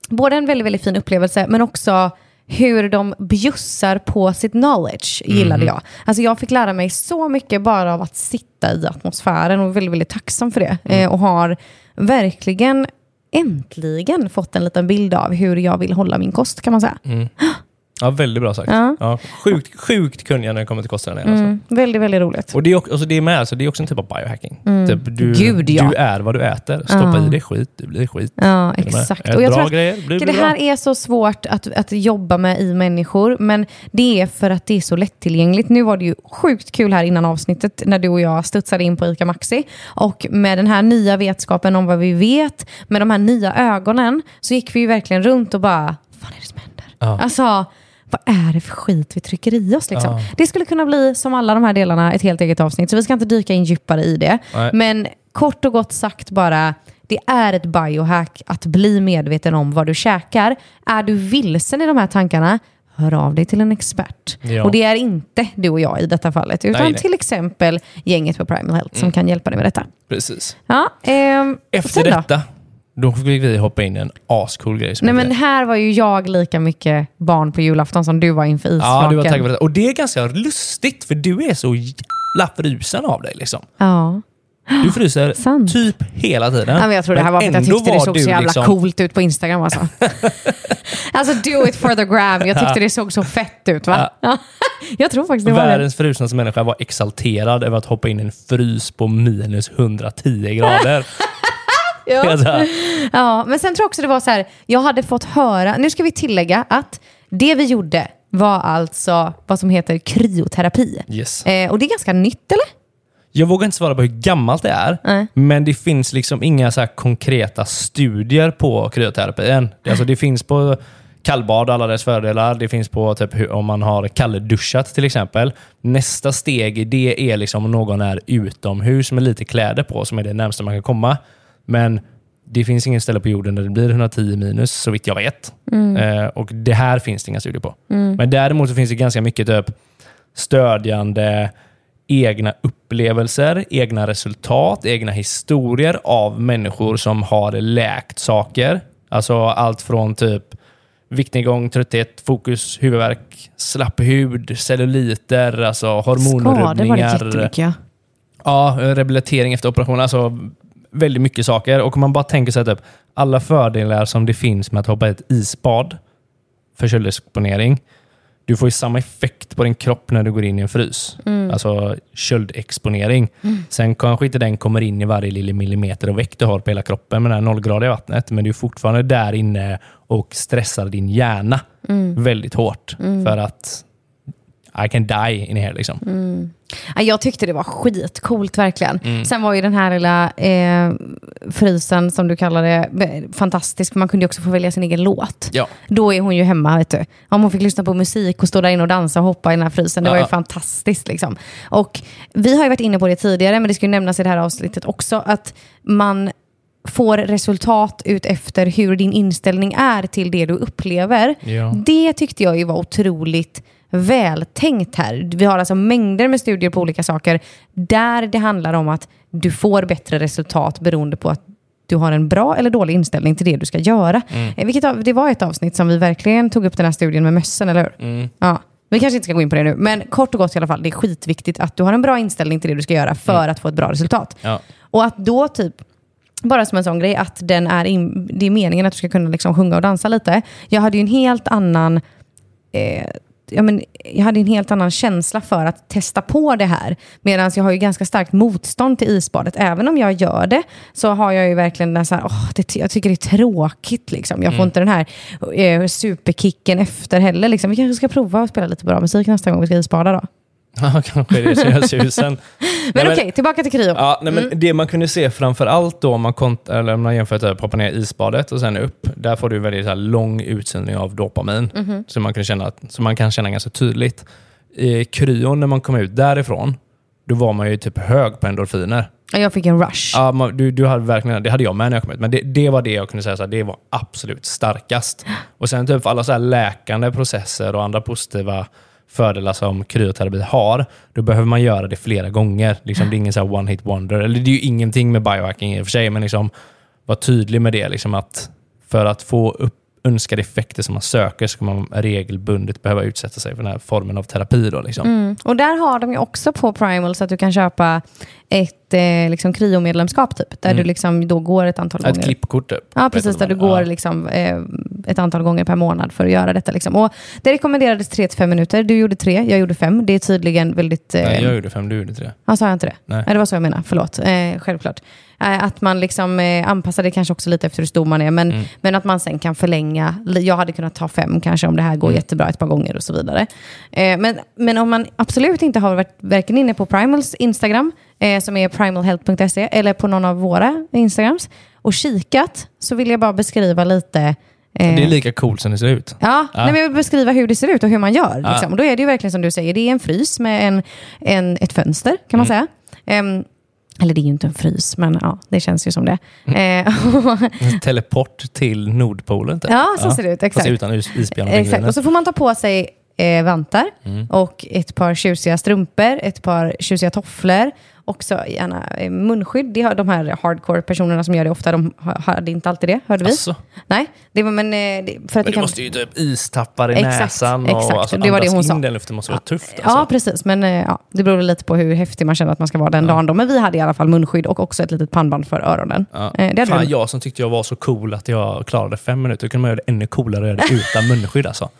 både en väldigt, väldigt fin upplevelse, men också hur de bjussar på sitt knowledge gillade jag. Alltså jag fick lära mig så mycket bara av att sitta i atmosfären och är väldigt, väldigt tacksam för det. Eh, och har verkligen äntligen fått en liten bild av hur jag vill hålla min kost kan man säga. *gasps* Ja, väldigt bra sagt. Ja. Ja. sjukt, sjukt kunniga när det kommer till kosten. Alltså. Mm, väldigt, väldigt roligt. Och det är, också, alltså det är med, alltså det är också en typ av biohacking. Typ du, Mm. Gud, ja. du är vad du äter. Stoppa i dig skit, du blir skit. Ja, exakt. Ät Och jag bra tror att grejer, blir det bra. här är så svårt att, att jobba med i människor, men det är för att det är så lättillgängligt. Nu var det ju sjukt kul här innan avsnittet när du och jag studsade in på ICA Maxi. Och med den här nya vetskapen om vad vi vet, med de här nya ögonen, så gick vi ju verkligen runt och bara, vad fan är det som händer? Ja. Alltså, vad är det för skit vi trycker i oss? Liksom? Ja. Det skulle kunna bli, som alla de här delarna, ett helt eget avsnitt. Så vi ska inte dyka in djupare i det. Nej. Men kort och gott sagt bara, det är ett biohack att bli medveten om vad du käkar. Är du vilsen i de här tankarna, hör av dig till en expert. Ja. Och det är inte du och jag i detta fallet, utan Nej, nej. till exempel gänget på Primal Health som kan hjälpa dig med detta. Precis. Ja, ehm, Efter detta, Då fick vi hoppa in i en ascool grej. Nej men här var ju jag lika mycket barn på julafton som du var inför Ja, isflaken. du var taggad på det. Och det är ganska lustigt, för du är så jävla frusen av dig. Liksom. Ja. Du fryser *gasps* Sant. typ hela tiden. Ja, men jag tror det här var för att jag tyckte det såg så jävla liksom- coolt ut på Instagram alltså. *laughs* alltså do it for the gram. Jag tyckte det såg så fett ut va? Ja. *laughs* Jag tror faktiskt det var. Världens frusnaste människa var exalterad över att hoppa in i en frys på minus 110 grader. *laughs* Ja. *laughs* Ja, men sen tror jag också det var så här, jag hade fått höra, nu ska vi tillägga att det vi gjorde var alltså vad som heter kryoterapi. yes. Eh, och det är ganska nytt eller? Jag vågar inte svara på hur gammalt det är, Nej. men det finns liksom inga så konkreta studier på kryoterapi än. Alltså det finns på kallbad alla dess fördelar. Det finns på typ hur, om man har kallduschat till exempel. Nästa steg i det är liksom om någon är utomhus med lite kläder på, som är det närmsta man kan komma. Men det finns ingen ställe på jorden där det blir 110 minus, så vitt jag vet. Eh, och Det här finns det inga studier på. Men däremot så finns det ganska mycket typ stödjande egna upplevelser, egna resultat, egna historier av människor som har läkt saker. Alltså allt från typ viktnedgång, trötthet, fokus, huvudvärk, slapp hud, celluliter, alltså Skador var det hormonrubbningar. jättemycket ja. Ja, rehabilitering efter operation. Alltså väldigt mycket saker. Och om man bara tänker sig typ alla fördelar som det finns med att hoppa i ett isbad för köldexponering. Du får ju samma effekt på din kropp när du går in i en frys. Alltså köldexponering. Sen kanske inte den kommer in i varje lilla millimeter av väck du har på hela kroppen med det här nollgradiga vattnet. Men du är fortfarande där inne och stressar din hjärna väldigt hårt. För att I can die in here. Liksom. Ja, Jag tyckte det var skitcoolt verkligen. Mm. Sen var ju den här lilla eh, frysen som du kallar det fantastisk. Man kunde ju också få välja sin egen låt. Ja. Då är hon ju hemma. Vet du. Om hon fick lyssna på musik och stå där inne och dansa och hoppa i den här frysen. Det var ju fantastiskt. Liksom. Och vi har ju varit inne på det tidigare, men det ju nämnas i det här avsnittet också, att man får resultat ut efter hur din inställning är till det du upplever. Ja. Det tyckte jag ju var otroligt vältänkt här. Vi har alltså mängder med studier på olika saker där det handlar om att du får bättre resultat beroende på att du har en bra eller dålig inställning till det du ska göra. Eh, Vilket, av- det var ett avsnitt som vi verkligen tog upp den här studien med mössen, eller hur? Ja. Vi kanske inte ska gå in på det nu, men kort och gott i alla fall, det är skitviktigt att du har en bra inställning till det du ska göra för att få ett bra resultat. Ja. Och att då typ, bara som en sån grej, att den är in, det är meningen att du ska kunna liksom sjunga och dansa lite. Jag hade ju en helt annan eh, ja, men jag hade en helt annan känsla för att testa på det här. Medan jag har ju ganska starkt motstånd till isbadet. Även om jag gör det så har jag ju verkligen den så här, åh, det, jag tycker det är tråkigt. Liksom. Jag får inte den här eh, superkicken efter heller. Liksom. Vi kanske ska prova att spela lite bra musik nästa gång vi ska isbada då. Ja, *laughs* kanske det som gör susen. Men Nej, okej, tillbaka till kryo. Ja, nej, men Det man kunde se framför allt då om man, kont- eller om man jämför typ, hoppa ner isbadet och sen upp. Där får du väldigt så här, lång utsöndring av dopamin. Så, man kan känna, att- så man kan känna ganska tydligt. I kryon när man kom ut därifrån, då var man ju typ hög på endorfiner. Jag fick en rush. Ja, man, du, du hade verkligen, det hade jag med när jag kom ut, men det, det var det jag kunde säga, så här, det var absolut starkast. Och sen typ alla så här läkande processer och andra positiva fördelar som kryoterapi har, då behöver man göra det flera gånger. Liksom, det är ingen så här one hit wonder. Eller det är ju ingenting med biohacking i och för sig, men liksom, var tydlig med det. Liksom att för att få upp önskade effekter som man söker ska man regelbundet behöva utsätta sig för den här formen av terapi. Då, liksom. Mm. Och där har de ju också på Primal så att du kan köpa ett eh, liksom, kryomedlemskap typ. Där du liksom då går ett antal Ett gånger. klippkort typ. Ja, precis. Där du går ja. liksom, eh, ett antal gånger per månad för att göra detta. Liksom. Och det rekommenderades 3-5 minuter. Du gjorde tre, jag gjorde fem. Det är tydligen väldigt... Eh, Nej, jag gjorde fem, du gjorde tre. Ja, sa jag inte det? Nej. det var så jag menade. Förlåt. Eh, självklart. Eh, att man liksom eh, anpassar det kanske också lite efter hur stor man är. Men, Mm. men att man sen kan förlänga. Jag hade kunnat ta fem kanske om det här går Mm. jättebra ett par gånger och så vidare. Eh, men, men om man absolut inte har varit varken inne på Primals Instagram, som är primalhealth.se, eller på någon av våra Instagrams och kikat, så vill jag bara beskriva lite Det är lika coolt som det ser ut. Ja, Ja. Nej, men jag vill beskriva hur det ser ut och hur man gör. Ja. Liksom. Och då är det ju verkligen som du säger, det är en frys med en, en, ett fönster kan man säga. Ehm, eller det är ju inte en frys, men ja, det känns ju som det. Eh, *laughs* En teleport till Nordpolen. Typ. Ja, så ser det ut, exakt. Fast utan is- isbjörnar och Exakt. Och så får man ta på sig eh, vantar Mm. och ett par tjusiga strumpor, ett par tjusiga tofflor. Också gärna eh, munskydd. Det har de här hardcore-personerna som gör det ofta, de ha- hade inte alltid det, hörde vi. Asså? Nej, det var, men, eh, för att Men du kan... måste ju typ istappar i Exakt, näsan och exakt. alltså, Det var det hon in sa. den luften måste vara tufft. Alltså. Ja, precis. Men eh, ja, det beror lite på hur häftig man känner att man ska vara den dagen. Då. Men vi hade i alla fall munskydd och också ett litet pannband för öronen. Ja. Eh, det Fan, jag som tyckte jag var så cool att jag klarade fem minuter. Då kunde man göra det ännu coolare utan munskydd alltså. *laughs*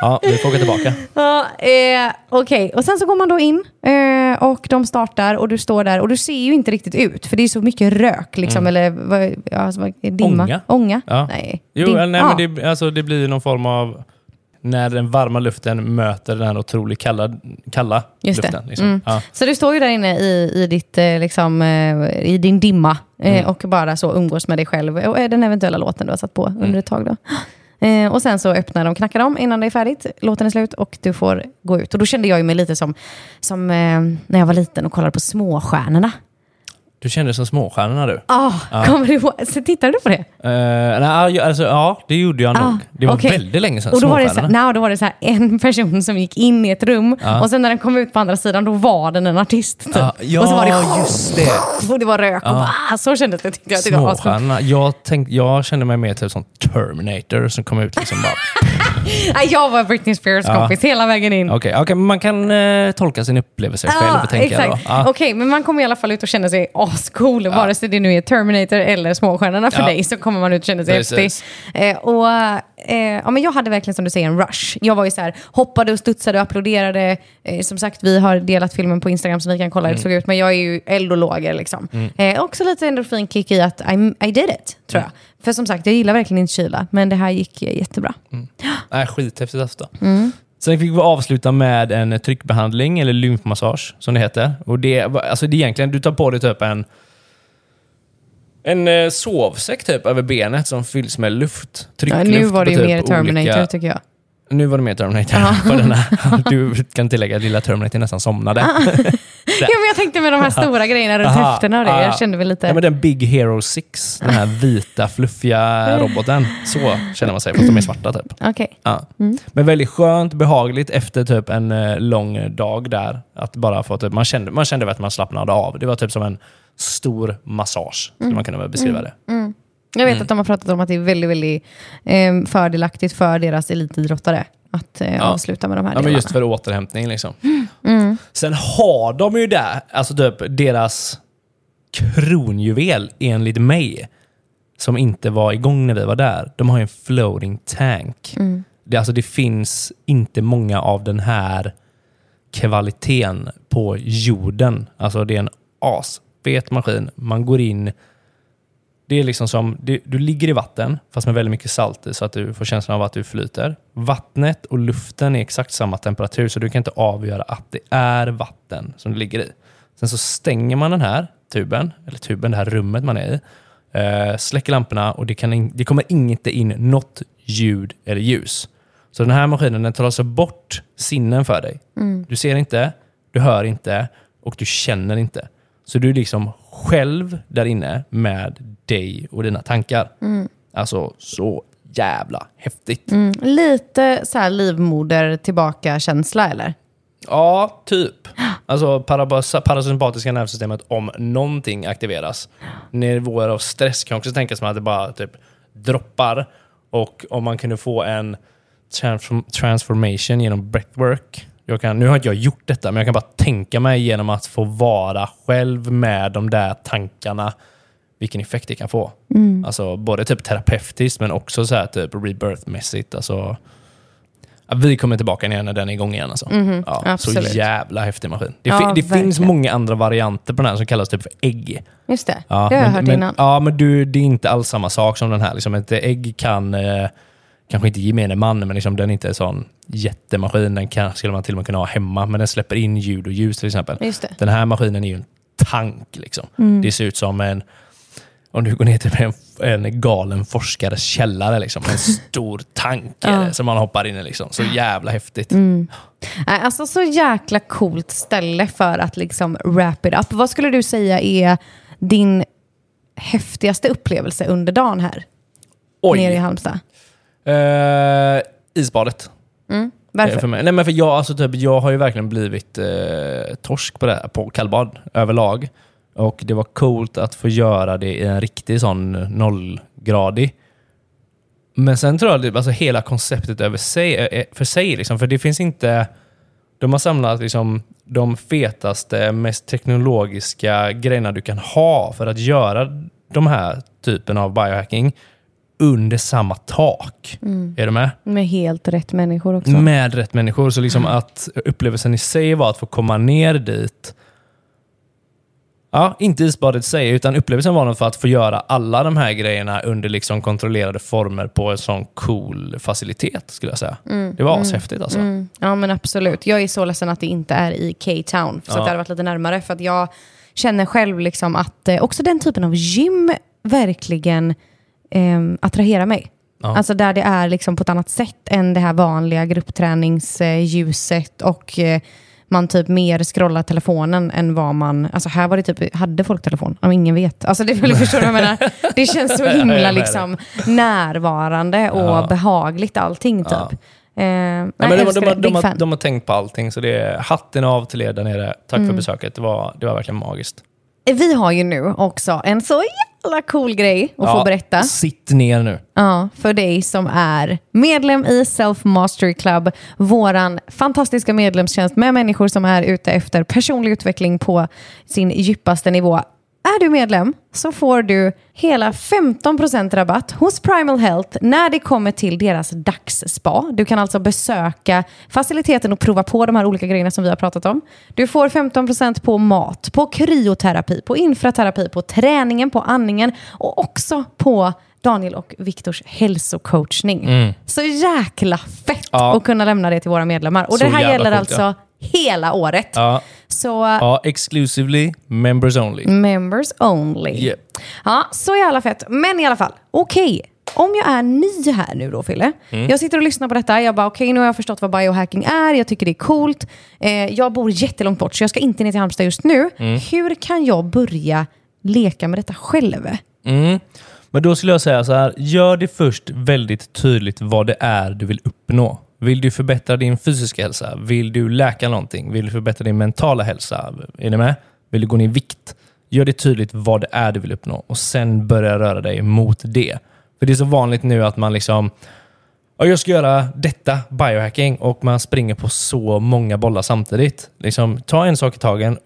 Ja, vi får åka tillbaka. *laughs* Ja, eh, Okej, och sen så går man då in eh, och de startar och du står där och du ser ju inte riktigt ut för det är så mycket rök liksom, eller vad, ja, alltså, vad, dimma. Mm. Ånga. Ånga? Ja. Nej. Jo, Dim- nej, men det, alltså, det blir någon form av... När den varma luften möter den här otroligt kalla, kalla Just luften. Liksom. Mm. Ja. Så du står ju där inne i, i, ditt, eh, liksom, eh, i din dimma eh, Mm. och bara så umgås med dig själv och eh, den eventuella låten du har satt på Mm. under ett tag. Då. Eh, och sen så öppnar de, knackar de innan det är färdigt, låten är slut och du får gå ut. Och då kände jag ju mig lite som, som eh, när jag var liten och kollade på Småstjärnorna. Du kände som småstjärnorna du? Ah, Kommer du ihåg? Så tittade du på det? Uh, nej, alltså, ja, det gjorde jag nog. Det var Ah, okej. väldigt länge sedan. Och då var, det så, nej, då var det så här, en person som gick in i ett rum Ja. och sen när den kom ut på andra sidan då var den en artist. Typ. Ja, ja, och så var det just det. *laughs* och det var rök och bara, ah, så kändes det. Tyckte jag, tyckte. Småstjärnorna. Jag, tänkte, jag kände mig mer typ som Terminator som kom ut liksom bara... *laughs* Nej, jag var Britney Spears Ja. kompis hela vägen in. Okej, okej, men man kan eh, tolka sin upplevelse själv, tänker jag då. exakt. Ja. Okej, men man kommer i alla fall ut och känner sig ascool. Vare sig det nu är Terminator eller Småstjärnorna för Ja. dig så kommer man ut och känner sig Precis. häftig. Eh, och, eh, ja, men jag hade verkligen som du säger en rush. Jag var ju så här, hoppade och studsade och applåderade. Eh, som sagt, vi har delat filmen på Instagram så ni kan kolla hur det såg ut. Men jag är ju eld och lågor liksom. Eh, också lite endorfinkick i att I, I did it, tror jag. För som sagt, jag gillar verkligen inte kyla. Men det här gick jättebra. Nej, skithäftigt alltså. Mm. Sen fick vi avsluta med en tryckbehandling, eller lymfmassage som det heter. Och det, alltså det är egentligen, du tar på dig typ en en eh, sovsäck typ över benet som fylls med luft. Ja, nu var det ju typ mer Terminator olika- tycker jag. Nu var det mer Terminator. *laughs* På den här. Du kan tillägga att lilla Terminator nästan somnade. Ja, *laughs* men jag tänkte med de här stora grejerna runt Aha, höfterna och det. ah. Jag kände väl lite... Ja, men den Big Hero 6, den här vita fluffiga *laughs* roboten. Så känner man sig, fast de är svarta typ. Okej. Ja. Mm. Men väldigt skönt, behagligt efter typ en eh, lång dag där. Att bara få typ, man, kände, man kände att man slappnade av. Det var typ som en stor massage, skulle Mm. man kunna beskriva det. Jag vet Mm. att de har pratat om att det är väldigt, väldigt eh, fördelaktigt för deras elitidrottare att eh, avsluta med de här Ja, men delarna. just för återhämtning liksom. Mm. Sen har de ju där, alltså typ deras kronjuvel enligt mig, som inte var igång när vi var där. De har ju en floating tank. Mm. Det, alltså, det finns inte många av den här kvaliteten på jorden. Alltså det är en asfet maskin. Man går in, det är liksom som, du ligger i vatten fast med väldigt mycket salt i så att du får känslan av att du flyter. Vattnet och luften är exakt samma temperatur så du kan inte avgöra att det är vatten som du ligger i. Sen så stänger man den här tuben, eller tuben, det här rummet man är i, eh, släcker lamporna och det, kan in, det kommer inte in något ljud eller ljus. Så den här maskinen den tar alltså bort sinnen för dig. Du ser inte, du hör inte och du känner inte. Så du är liksom själv där inne med dig och dina tankar. Alltså så jävla häftigt. Mm, lite så här livmoder tillbaka-känsla eller? Ja, typ. Alltså parasympatiska nervsystemet om någonting aktiveras. Nivåer av stress kan också tänkas som att det bara typ droppar. Och om man kunde få en transform- transformation genom breathwork. Jag kan, nu har inte jag gjort detta, men jag kan bara tänka mig genom att få vara själv med de där tankarna vilken effekt det kan få. Alltså både typ terapeutiskt men också så här typ rebirth-mässigt. Alltså, vi kommer tillbaka igen när den är igång igen. Alltså. ja, så jävla häftig maskin. Det, Ja, det finns många andra varianter på den här som kallas typ för ägg. Just det, Ja, det har jag men, hört men, innan. Ja, men du, det är inte alls samma sak som den här. Liksom, ett ägg kan, eh, kanske inte gemene man, men liksom, den är inte en sån jättemaskin. Den kan, skulle man till och med kunna ha hemma, men den släpper in ljud och ljus till exempel. Just det. Den här maskinen är ju en tank. Liksom. Mm. Det ser ut som en, om du går ner till en, en galen forskares källare, liksom. en stor *laughs* tank är det, som man hoppar in i. Liksom. Så jävla häftigt. Mm. Alltså så jäkla coolt ställe för att liksom wrap it up. Vad skulle du säga är din häftigaste upplevelse under dagen här? Nere i Oj! Halmstad. Eh, isbadet. Varför? För mig. Nej, men för jag, alltså, typ, jag har ju verkligen blivit eh, torsk på det här, på kallbad överlag. Och det var coolt att få göra det i en riktig sån nollgradig. Men sen tror jag att alltså, hela konceptet över sig, är- är- för sig, liksom, för det finns inte... De har samlat liksom, de fetaste, mest teknologiska grejerna du kan ha för att göra de här typen av biohacking under samma tak. Är du med? Med helt rätt människor också. Med rätt människor. Så liksom att upplevelsen i sig var att få komma ner dit. Ja, inte isbadet i sig, utan upplevelsen var nog för att få göra alla de här grejerna under liksom kontrollerade former på en sån cool facilitet, skulle jag säga. Det var ashäftigt alltså. Mm. Ja men absolut. Jag är så ledsen att det inte är i K-Town. Så Ja. att det hade varit lite närmare. För att jag känner själv liksom att eh, också den typen av gym verkligen eh, attraherar mig. Ja. Alltså där det är liksom på ett annat sätt än det här vanliga gruppträningsljuset och eh, man typ mer scrollar telefonen än vad man... Alltså här var det typ, hade folk telefon? Om ingen vet. Alltså det vill *laughs* förstå vad jag menar. Det känns så himla liksom närvarande och Ja. behagligt allting typ. Ja. Eh, Ja, nej, men de, har, fan. de har tänkt på allting, så det är hatten av till er där nere. Tack Mm. för besöket. Det var, det var verkligen magiskt. Vi har ju nu också en så jävla cool grej att få berätta. Sitt ner nu. Ja, för dig som är medlem i Self Mastery Club, våran fantastiska medlemstjänst med människor som är ute efter personlig utveckling på sin djupaste nivå. Är du medlem så får du hela 15% rabatt hos Primal Health när det kommer till deras dagsspa. Du kan alltså besöka faciliteten och prova på de här olika grejerna som vi har pratat om. Du får 15% på mat, på kryoterapi, på infraterapi, på träningen, på andningen och också på Daniel och Viktors hälsocoachning. Så jäkla fett Mm. Ja. att kunna lämna det till våra medlemmar. Och Så det här gäller coolt, alltså ja. hela året. Ja, Så ja exclusively members only. members only. Yeah. Ja, så jävla fett. Men i alla fall, okej. Om jag är ny här nu då, Fille. Mm. Jag sitter och lyssnar på detta. Jag bara, okej, nu har jag förstått vad biohacking är. Jag tycker det är coolt. Eh, jag bor jättelångt bort, så jag ska inte ner till Halmstad just nu. Mm. Hur kan jag börja leka med detta själv? Mm. Men då skulle jag säga så här, gör det först väldigt tydligt vad det är du vill uppnå. Vill du förbättra din fysiska hälsa? Vill du läka någonting? Vill du förbättra din mentala hälsa? Är ni med? Vill du gå ner i vikt? Gör det tydligt vad det är du vill uppnå och sen börja röra dig mot det. För det är så vanligt nu att man liksom Ja, jag ska göra detta, biohacking, och man springer på så många bollar samtidigt. Liksom, ta en sak i tagen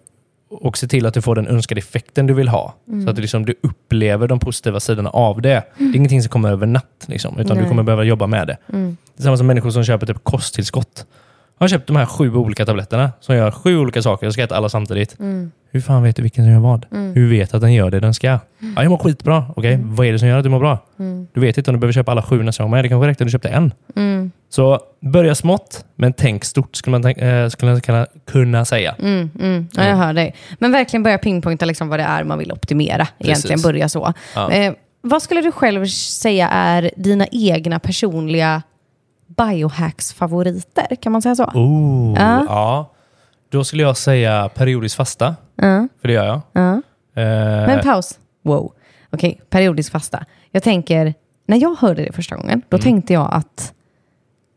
och se till att du får den önskade effekten du vill ha. Så att du, liksom, du upplever de positiva sidorna av det. Det är ingenting som kommer över natt, liksom, utan Nej. du kommer behöva jobba med det. Är samma som människor som köper typ kosttillskott. Jag har köpt de här sju olika tabletterna som gör sju olika saker. Jag ska äta alla samtidigt. Hur fan vet du vilken som gör vad? Hur vet att den gör det den ska? Ja, jag mår skitbra. Okej, vad är det som gör att du mår bra? Du vet inte om du behöver köpa alla sju nästa gång, men det kanske räckte att du köpte en. Så börja smått, men tänk stort skulle man eh, skulle man kunna, kunna säga. Mm, mm. Ja, jag hör dig. Men verkligen börja pinpointa liksom vad det är man vill optimera. Egentligen börja så. Ja. Eh, vad skulle du själv säga är dina egna personliga biohacks-favoriter? Kan man säga så? Oh, Ja. ja. Då skulle jag säga periodisk fasta, Ja, för det gör jag. ja. Eh, Men paus. Wow. Okej, periodisk fasta. Jag tänker, när jag hörde det första gången, då tänkte jag att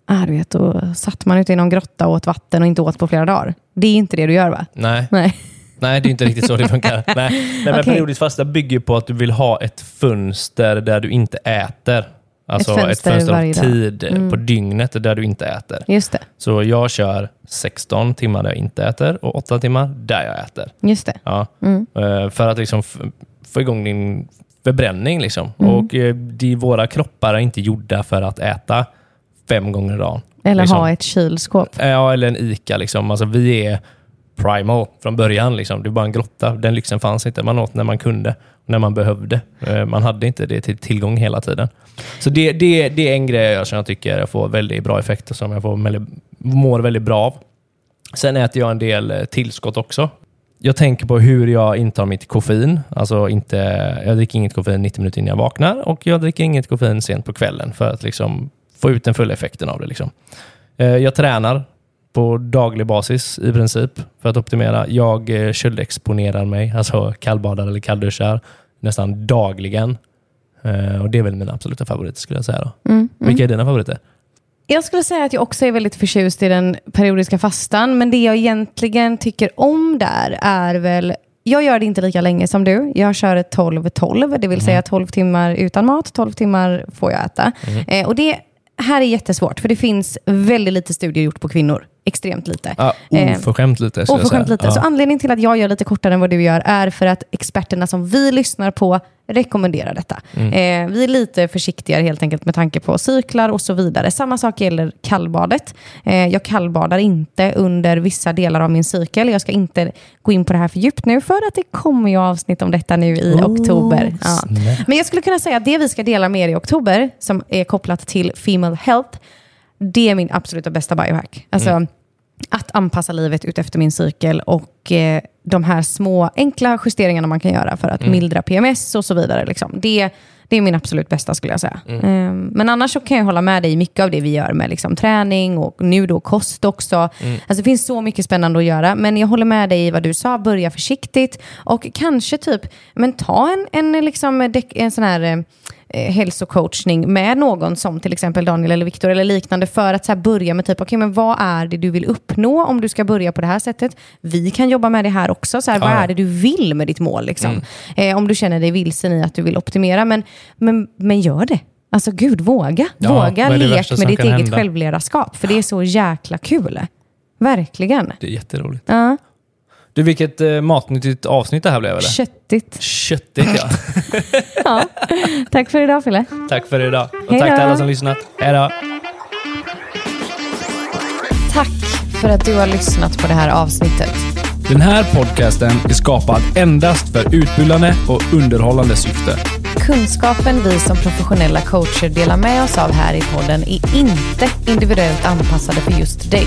ah, du vet, då satt man ute i någon grotta och åt vatten och inte åt på flera dagar. Det är inte det du gör va? nej. Nej. Nej, det är inte riktigt så det funkar. *laughs* Nej, Nej men Okej. periodisk fasta bygger på att du vill ha ett fönster där du inte äter. Alltså Ett ett fönster fönster, varje av tid Mm. på dygnet där du inte äter. Just det. Så jag kör 16 timmar där jag inte äter och 8 timmar där jag äter. Just det. Ja. Mm. Eh, För att liksom få igång din förbränning. Liksom. Mm. Och eh, de, Våra kroppar är inte gjorda för att äta fem gånger i dagen. Eller Liksom. ha ett kylskåp. Eh, Ja, eller en ICA. Liksom. Alltså, vi är primal från början. Liksom. Det är bara en grotta. Den lyxen fanns inte. Man åt när man kunde, när man behövde. Eh, man hade inte det till tillgång hela tiden. Så det, det, det är en grej jag- gör som jag tycker jag får väldigt bra effekt som jag får väldigt, mår väldigt bra av. Sen äter jag en del eh, tillskott också. Jag tänker på hur jag intar mitt koffein. Alltså inte, jag dricker inget koffein 90 minuter innan jag vaknar och jag dricker inget koffein sent på kvällen för att liksom få ut den fulla effekten av det. Liksom. Eh, jag tränar på daglig basis i princip för att optimera. Jag eh, köldexponerar mig, alltså kallbadar eller kallduschar nästan dagligen. Eh, Och Det är väl mina absoluta favoriter skulle jag säga. Då. Mm. Vilka är dina favoriter? Jag skulle säga att jag också är väldigt förtjust i den periodiska fastan, men det jag egentligen tycker om där är väl jag gör det inte lika länge som du. Jag kör 12-12, det vill säga 12 timmar utan mat, 12 timmar får jag äta. Eh, och det här är jättesvårt, för det finns väldigt lite studier gjort på kvinnor. Extremt lite. Ja, Eh, oförskämt lite. jag Oförskämt lite. Ja. Så anledningen till att jag gör lite kortare än vad du gör är för att experterna som vi lyssnar på rekommenderar detta. Mm. Eh, vi är lite försiktigare helt enkelt med tanke på cyklar och så vidare. Samma sak gäller kallbadet. Eh, jag kallbadar inte under vissa delar av min cykel. Jag ska inte gå in på det här för djupt nu för att det kommer ju avsnitt om detta nu i oktober. Ja. Men jag skulle kunna säga att det vi ska dela med er i oktober, som är kopplat till Female Health, det är min absoluta bästa biohack. Alltså, Att anpassa livet ut efter min cykel och eh, de här små enkla justeringarna man kan göra för att mildra PMS och så vidare. Liksom. Det, det är min absolut bästa skulle jag säga. Eh, men annars så kan jag hålla med dig i mycket av det vi gör med liksom, träning och nu då kost också. Alltså, det finns så mycket spännande att göra. Men jag håller med dig i vad du sa, börja försiktigt och kanske typ men ta en, en, liksom, en sån här eh, hälsocoachning med någon som till exempel Daniel eller Viktor eller liknande för att så börja med typ, okej men vad är det du vill uppnå om du ska börja på det här sättet? Vi kan jobba med det här också. Så här, vad Ja, är det du vill med ditt mål? Liksom? Eh, om du känner dig vilsen i att du vill optimera. Men, men, men gör det. Alltså gud, våga. Ja, våga lek med ditt eget hända? självledarskap. För det är så jäkla kul. Verkligen. Det är jätteroligt. Ja, Du, vilket eh, matnyttigt avsnitt det här blev eller? köttigt. Köttigt ja. *laughs* Ja. Tack för idag Fille. tack för idag. Och Hej tack till alla som lyssnat. Hej då. Tack för att du har lyssnat på det här avsnittet. Den här podcasten är skapad endast för utbildande och underhållande syfte. Kunskapen vi som professionella coacher delar med oss av här i podden är inte individuellt anpassade för just dig.